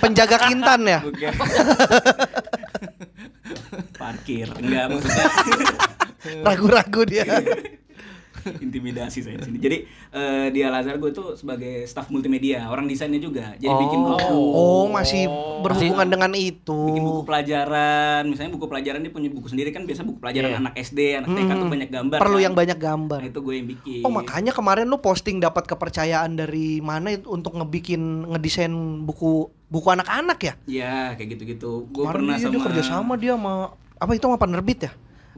Penjaga kintan ya. Bukan. <laughs> Parkir. Enggak maksudnya Ragu-ragu dia. <laughs> intimidasi saya di sini. Jadi eh, di Al Azhar gue tuh sebagai staff multimedia, orang desainnya juga. Jadi bikin buku. Oh, masih berhubungan dengan itu. bikin buku pelajaran misalnya buku pelajaran dia punya buku sendiri kan biasa buku pelajaran anak SD anak TK tuh banyak gambar Perlu kan. yang banyak gambar. nah, itu gue yang bikin Oh makanya kemarin lu posting dapat kepercayaan dari mana itu untuk ngebikin ngedesain buku buku anak-anak ya? ya kayak gitu-gitu gue pernah dia, sama dia kerja sama dia sama apa itu sama penerbit ya?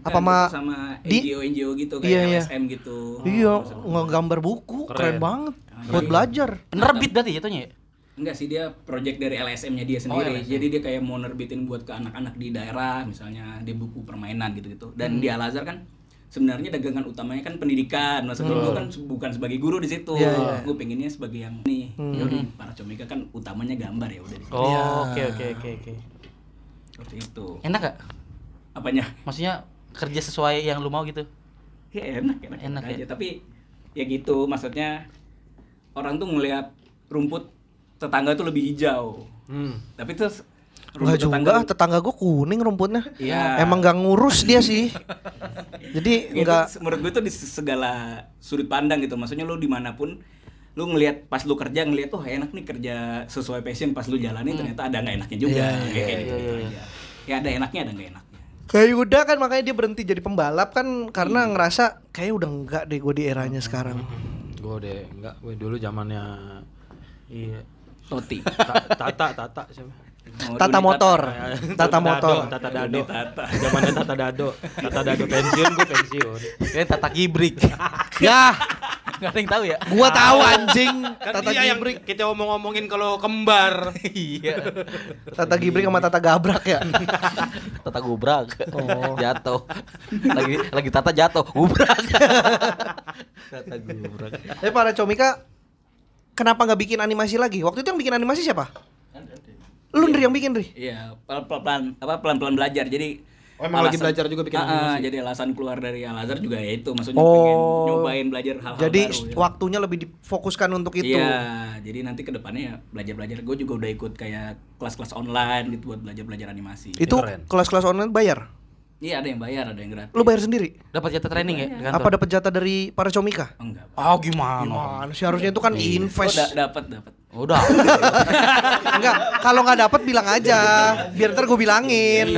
Apa sama sama di NGO NGO gitu kayak Iya, iya. LSM gitu. Iya, ngegambar buku keren, banget. Buat belajar. Penerbit berarti jatuhnya ya? enggak sih dia project dari LSM-nya dia sendiri. Jadi dia kayak mau nerbitin buat ke anak-anak di daerah misalnya dia buku permainan gitu-gitu. Dan di Al Azhar kan sebenarnya dagangan utamanya kan pendidikan. Maksudnya gue kan bukan sebagai guru di situ. Iya, iya. gue pengennya sebagai yang nih ya udah para comika kan utamanya gambar ya udah di situ. Oh, oke oke oke oke. seperti itu. Enak gak? apanya? Maksudnya kerja sesuai yang lu mau gitu? ya enak enak, Enak aja ya? tapi ya gitu maksudnya orang tuh ngelihat rumput tetangga tuh lebih hijau Hmm. tapi terus Enggak juga, tetangga tetangga gue kuning rumputnya. Iya. Emang gak ngurus dia sih. <laughs> Jadi itu enggak menurut gue tuh di segala sudut pandang gitu maksudnya lu di mana pun lu ngelihat pas lu kerja ngelihat tuh enak nih kerja sesuai passion pas lu jalani ternyata ada nggak enaknya juga Iya, kayak iya, gitu, aja ya ada enaknya ada nggak enaknya kayak udah kan makanya dia berhenti jadi pembalap kan karena ngerasa kayak udah enggak deh gue di eranya sekarang. Gue deh enggak, gue dulu zamannya Iya. Toti Ta- Tata, Tata siapa? Oh, Tata motor, tata motor. Tata Dado. Tata. Zamannya Tata Dado. Tata Dado pensiun, gue pensiun. Kayaknya tata gibrik. <laughs> Ya, Gak ada yang tahu ya? gua tahu anjing. Kan Tata dia yang Gibrik, kita omong-omongin kalau kembar. <laughs> iya. <laughs> Tata Gibrik sama Tata Gabrak ya. Tata gubrak. Oh. jatuh. Lagi lagi tata jatuh, gubrak. tata gubrak. Eh para comika kenapa nggak bikin animasi lagi? Waktu itu yang bikin animasi siapa? Lu Ndri yang bikin, Ndri? Iya, pelan-pelan apa pelan-pelan belajar. Jadi Oh, emang lagi belajar juga bikin ah, animasi? jadi alasan keluar dari Al Azhar juga ya itu, maksudnya Oh. pengen nyobain belajar hal-hal Jadi baru. ya. waktunya lebih difokuskan untuk itu. Iya, jadi nanti ke depannya ya belajar-belajar. Gue juga udah ikut kayak kelas-kelas online gitu buat belajar-belajar animasi. Itu kelas-kelas online bayar. Iya, ada yang bayar, ada yang gratis. Lu bayar sendiri? Dapat jatah training ya? di kantor? Apa dapat jatah dari para comika? Oh, enggak. Oh, gimana? Gimana sih harusnya itu kan Oh, invest. da- dapat, dapat. Udah. <laughs> Enggak, kalau nggak dapat bilang aja, biar ntar gue bilangin.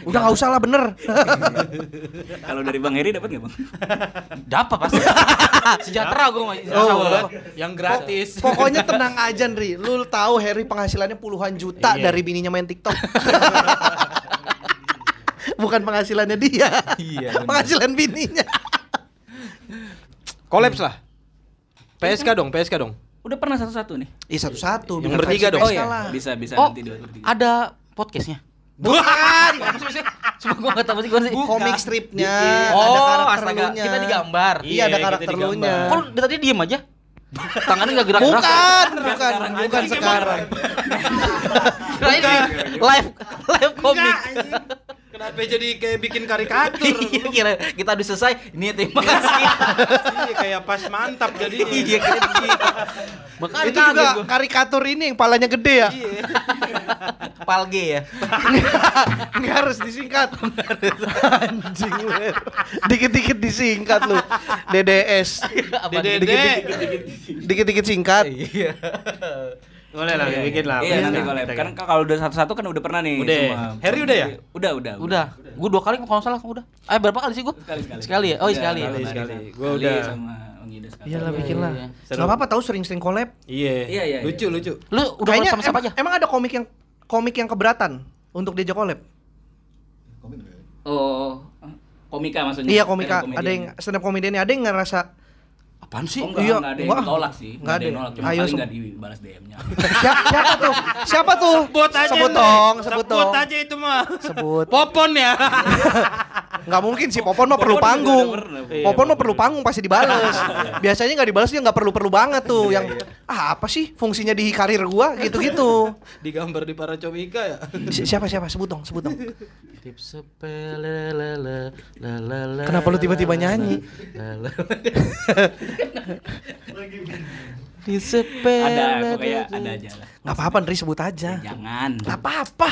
Udah nggak usah lah bener. <laughs> Kalau dari Bang Heri dapat nggak, Bang? Dapat pasti. <laughs> Sejahtera gue masih. Oh. Yang gratis. Pokoknya tenang aja Ndri, lu tahu Harry penghasilannya puluhan juta Iya. dari bininya main TikTok. Bukan penghasilannya dia. Iya, <laughs> penghasilan bininya. <laughs> Kolaps lah. PSK dong, PSK dong. Udah pernah satu-satu nih. Ih satu-satu. Yang bertiga dong. Oh iya, lah. bisa bisa Oh, nanti dua bertiga. ada podcastnya. <laughs> Bukan. Cuma gue gak tahu sih gue sih. Komik stripnya, Oh, ada karakter lunya. Kita digambar. Iya, ada Iya, karakter lunya. Kok dari tadi diem aja? Tangannya gak gerak-gerak. Bukan, bukan, bukan sekarang. Di live live komik. Kenapa jadi kayak bikin karikatur? <laughs> Iya, kira kita udah selesai. Ini terima kasih. <laughs> Iya, kayak pas mantap jadinya. <laughs> Iya, kira gitu. Makanya Itu juga karikatur ini yang palanya gede ya. palge ya. Nggak harus disingkat. Anjing lu. Dikit-dikit disingkat lu. DDS. Dede. Dikit-dikit singkat. Iya. Boleh lah, bikin lah. Iya, bikin nanti lah. collab. Kan kalau udah satu-satu kan udah pernah nih Udah. semua. Harry udah ya? Udah, udah. Udah. Gue dua kali kalau salah udah. Eh berapa kali sih gue? Sekali sekali. Sekali ya? Oh, Udah, sekali. Sekali, sekali. sekali udah. sama sekarang. Iyalah bikin lah. iya. Gak apa-apa tahu sering-sering collab. Iya. Iya, iya, Lucu lucu. Lu udah Kayaknya sama siapa aja? emang ada komik yang komik yang keberatan untuk diajak collab. Oh, komika maksudnya. Iya komika, ada yang stand up comedian ada yang ngerasa Apaan sih? Oh, enggak, Iya, enggak ada yang ditolak sih. Enggak ada yang ada. nolak, cuma Ayo, paling enggak dibalas DM-nya. <laughs> siapa, siapa tuh? Siapa tuh? Sebut aja. Sebut dong, sebut Sebut dong. aja itu mah. Sebut. Popon ya. <laughs> Nggak mungkin sih Popon mah perlu panggung. Iya, Popon mah perlu panggung pasti dibales. <laughs> Biasanya nggak dibales dia nggak perlu-perlu banget tuh yang ah apa sih fungsinya di karir gua gitu-gitu. <laughs> Digambar di para comika ya. Si- Siapa siapa sebut dong, sebut dong. Kenapa lu tiba-tiba nyanyi? <laughs> La, la. Di sepele. Ada, pokoknya ada aja lah. Nggak apa-apa, Ndri sebut aja. Jangan. Nggak apa-apa.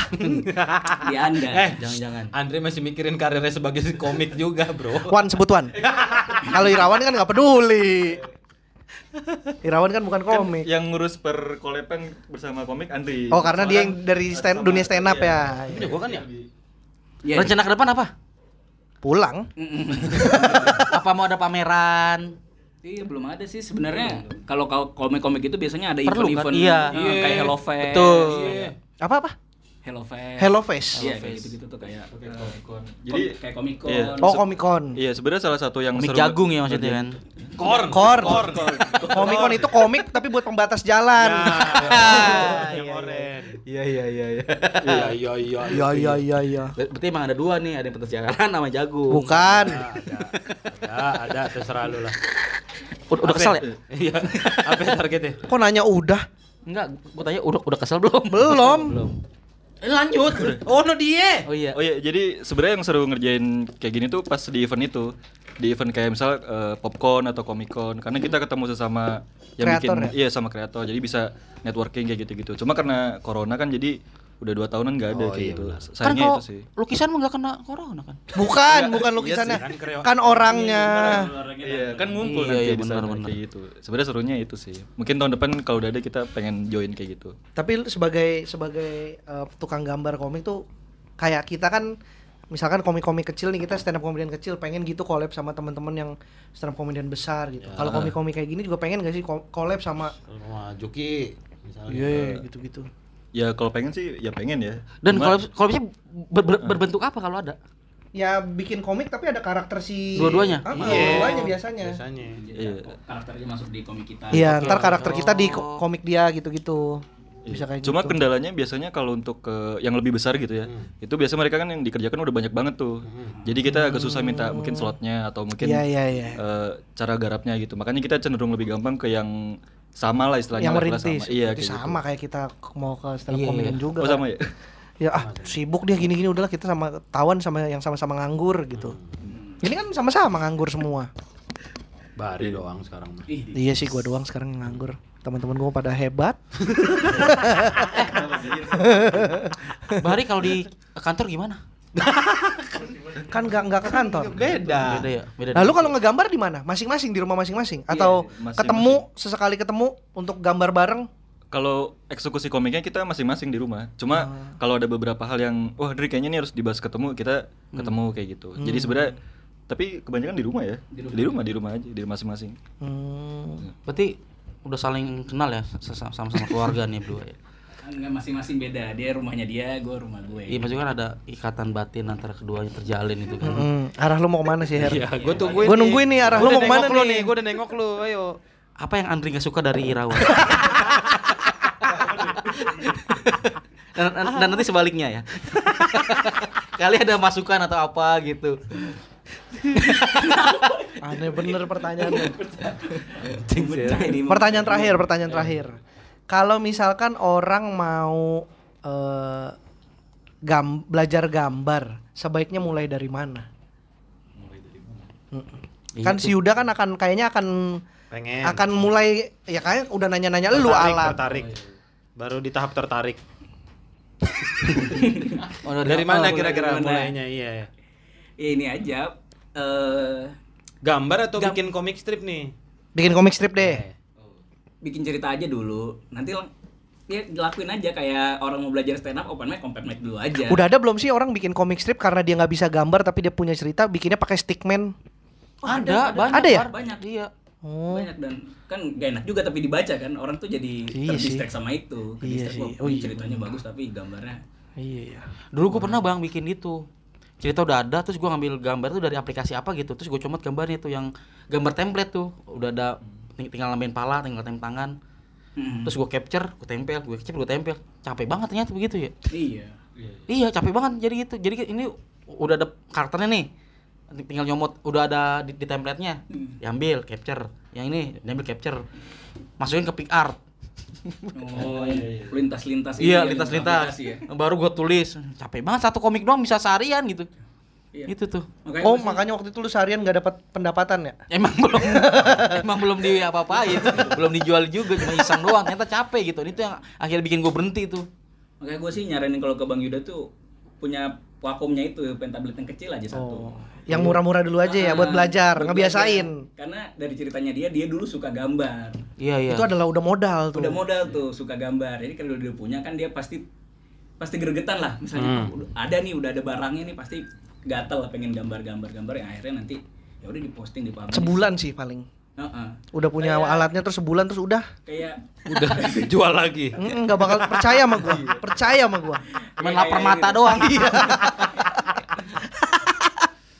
Di <laughs> Anda. Eh, Jangan-jangan. Andre masih mikirin karirnya sebagai komik juga, Bro. Wan sebut Wan. <laughs> Kalau Irawan kan nggak peduli. Irawan kan bukan komik. Yang ngurus per kolepan bersama komik Andri. Oh karena dia yang dari stand, dunia stand up ya. Punya gua kan ya? Iya. Rencana ke depan apa? Pulang. <laughs> Apa mau ada pameran? Iya belum ada sih sebenarnya. Kalau kau komik-komik itu biasanya ada Perlu event-event. kan? Iya. eh, kayak Hello Fest. Betul. Iya. Apa apa? Hello Fest. Hello Face. Iya kayak gitu-gitu tuh kayak. Jadi kayak Comic Con. Iya. Oh Comic Con. Iya, sebenarnya salah satu yang Komik seru- jagung ya maksudnya kan? Korn. Korn. Komik Con itu komik tapi buat pembatas jalan. <laughs> Yang oren. Iya iya iya iya. Iya iya iya. Iya iya iya iya. Berarti emang ada dua nih, ada yang petas jalanan sama jagung. Bukan. Ada, ada terserah lu lah. Udah, udah kesel ya? Iya. Apa targetnya? Kok nanya udah? Enggak, gua tanya udah udah kesel belum? Belum. Belum. Eh, lanjut. <laughs> Oh, no dia. Oh iya. Oh iya, jadi sebenarnya yang seru ngerjain kayak gini tuh pas di event itu. Di event kayak misal eh, popcorn atau comic con karena kita ketemu sesama yang Kreator bikin iya sama kreator. Jadi bisa networking kayak gitu-gitu. Cuma karena corona kan jadi udah dua tahunan nggak ada Oh, kayak iya gitu. Kan kalau itu sih. lukisan mah nggak kena corona kan? <laughs> Bukan, bukan lukisannya. kan kreo- Kan orangnya. Iya, kan ngumpul Iya, nanti iya, di sana benar, benar. kayak gitu. Sebenarnya serunya itu sih. Mungkin tahun depan kalau udah ada kita pengen join kayak gitu. Tapi sebagai sebagai eh, tukang gambar komik tuh kayak kita kan misalkan komik-komik kecil nih kita stand up comedian kecil pengen gitu collab sama teman-teman yang stand up comedian besar gitu. Kalau komik-komik kayak gini juga pengen gak sih collab sama Sama Juki misalnya. Iya, gitu-gitu. Ya kalau pengen sih ya pengen ya. Dan kalau kalau bisa ber- ber- berbentuk apa kalau ada? Ya bikin komik tapi ada karakter si Dua-duanya? Ah, Iya. dua-duanya biasanya. Biasanya. Iya. Karakternya masuk di komik kita. Iya, ntar karakter kita di Oh. ko- komik dia gitu-gitu. Iya. Bisa kayak Cuma gitu. kendalanya biasanya kalau untuk ke yang lebih besar gitu ya, itu biasanya mereka kan yang dikerjakan udah banyak banget tuh. Jadi kita agak susah minta mungkin slotnya atau mungkin Iya, iya, iya. eh, cara garapnya gitu. Makanya kita cenderung lebih gampang ke yang sama lah istilahnya. yang merintis. Sama. Iya, kayak sama gitu. kayak kita mau ke stand up Iya, comedian iya. juga. Oh kan. sama ya. <laughs> Ya ah sibuk dia gini-gini udahlah kita sama tawan sama yang sama-sama nganggur gitu. Ini kan sama-sama nganggur semua. Bari doang sekarang. Iya sih gua doang sekarang nganggur. Teman-teman gua pada hebat. <laughs> Bahari kalau di kantor gimana? <laughs> Kan nggak nggak ke kantor. Beda. Beda ya, beda. Lalu kalau ngegambar di mana? Masing-masing di rumah masing-masing atau masing-masing. ketemu sesekali ketemu untuk gambar bareng? Kalau eksekusi komiknya kita masing-masing di rumah. Cuma kalau ada beberapa hal yang wah Dri kayaknya ini harus dibahas ketemu, kita ketemu kayak gitu. Jadi sebenarnya tapi kebanyakan di rumah ya. Di rumah, di rumah, aja, di rumah masing-masing. Hmm. Berarti udah saling kenal ya sama-sama keluarga nih berdua ya. <laughs> nggak masing-masing beda. Dia rumahnya dia, gue rumah gue. Iya maksudnya kan ada ikatan batin antara keduanya terjalin itu kan. Hmm, arah lu mau ke mana sih, Her? Iya, gue tungguin. Gua nungguin nih arah lu mau ke mana lu nih? Gue udah nengok lu, ayo. Apa yang Andri gak suka dari Irawan? <laughs> dan, dan- nanti sebaliknya ya. <laughs> Kali ada masukan atau apa gitu. Aneh bener pertanyaan ini mah. Pertanyaan terakhir, pertanyaan terakhir. Kalau misalkan orang mau eh, gam belajar gambar, sebaiknya mulai dari mana? Mm-mm. Iya Kan si Yuda kan akan kayaknya akan Pengen. akan mulai ya kayak udah nanya-nanya lu alat. tertarik. Baru di tahap tertarik. <laughs> Oh, Dari mana mulai kira-kira dari mana? mulainya? Iya. Ya, ini aja. Eh Gambar atau Gam- bikin komik strip nih? Bikin komik strip deh. Bikin cerita aja dulu. Nanti lang- ya dilakuin aja kayak orang mau belajar stand up open mic open mic dulu aja. Udah ada belum sih orang bikin komik strip karena dia nggak bisa gambar tapi dia punya cerita bikinnya pakai stickman? ada, banyak. Ada ya? Banyak. Iya. Oh. banyak dan kan gak enak juga tapi dibaca kan orang tuh jadi Iya terdistract sama itu Iya Kedistract, sih. wah, Oh iya, ceritanya bagus tapi gambarnya Iya iya. Dulu gue pernah bang bikin gitu cerita udah ada terus gue ngambil gambar tuh dari aplikasi apa gitu terus gue comot gambarnya tuh yang gambar template tuh udah ada tinggal nambahin pala tinggal tem tangan. Hmm. terus gue capture gue tempel gue capture gue tempel. Capek banget ternyata begitu ya. Iya. Iya. Capek banget. Jadi gitu. Jadi ini udah ada karakternya nih. Tinggal nyomot udah ada di, di template-nya. Hmm. diambil capture. Yang ini diambil capture. Masukin ke pick art. Oh lintas-lintas ini iya ya, lintas-lintas. ya. baru gue tulis. Capek banget satu komik doang bisa seharian gitu Iya. itu tuh Makanya Oh makanya waktu itu lu seharian nggak dapat pendapatan ya? emang belum <laughs> emang belum di apa apain belum dijual juga cuma iseng doang ternyata capek gitu itu yang akhirnya bikin gue berhenti tuh makanya gue sih nyaranin kalau ke Bang Yuda tuh punya Wacomnya itu pentablet yang kecil aja satu. Oh. Yang murah-murah dulu aja ya buat belajar, buat ngebiasain. belajar. Karena dari ceritanya dia, dia dulu suka gambar. iya iya Itu adalah udah modal tuh. Udah modal tuh suka gambar. Jadi kalau dia punya kan dia pasti pasti gregetan lah. Misalnya Hmm. "Oh, ada nih udah ada barangnya nih pasti gatel lah pengen gambar-gambar gambar yang akhirnya nanti ya udah diposting di publish. Sebulan sih paling. Heeh. Udah punya Kayak- alatnya terus sebulan terus udah. Kayak Udah <laughs> jual lagi. Mm, nggak bakal percaya sama gua. Percaya sama gua. cuman lapar kayak mata gitu. doang <laughs>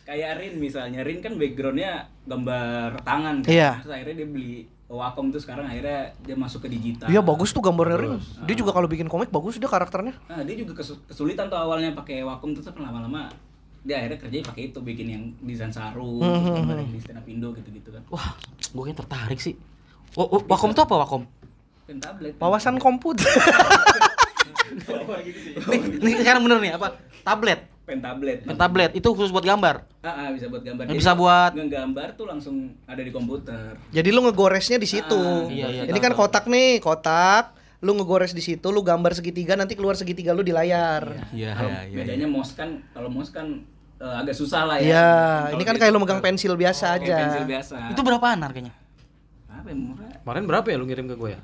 kayak Rin misalnya Rin kan backgroundnya gambar tangan kan Iya. terus akhirnya dia beli Wacom tuh sekarang akhirnya dia masuk ke digital Iya bagus tuh gambarnya Rin. Dia juga kalau bikin komik bagus dia karakternya. nah dia juga kesu- kesulitan tuh awalnya pakai Wacom tuh tapi lama-lama dia akhirnya kerjanya pakai itu bikin yang desain sarung Hmm, terus gambar yang di stand up Indo gitu-gitu kan wah gue kayak tertarik sih Wa- wa- Wacom tuh apa Wacom? kan tablet Wawasan komputer. <laughs> nih, nih sekarang bener nih apa? Tablet. pen tablet Pen tablet itu khusus buat gambar. ah, ah, bisa buat gambar Bisa buat- ngegambar tuh langsung ada di komputer Jadi lu ngegoresnya di situ. Ah, iya, iya, Ini kan kotak nih, kotak lu ngegores di situ, lu gambar segitiga, nanti keluar segitiga lu di layar. Iya. Yeah. Yeah, yeah, bedanya yeah. mouse kan kalau mouse kan uh, agak susah lah ya. Iya, ini kan kayak lu megang pensil biasa oh, aja. Pensil biasa. Itu berapaan harganya? Apa ya, murah? Kemarin berapa ya lu ngirim ke gue ya?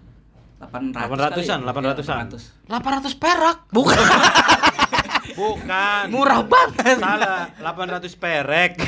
800 800-an, 800-an. 800. 800 perak. Bukan. <laughs> Bukan. Murah banget. Salah, 800 perak <laughs>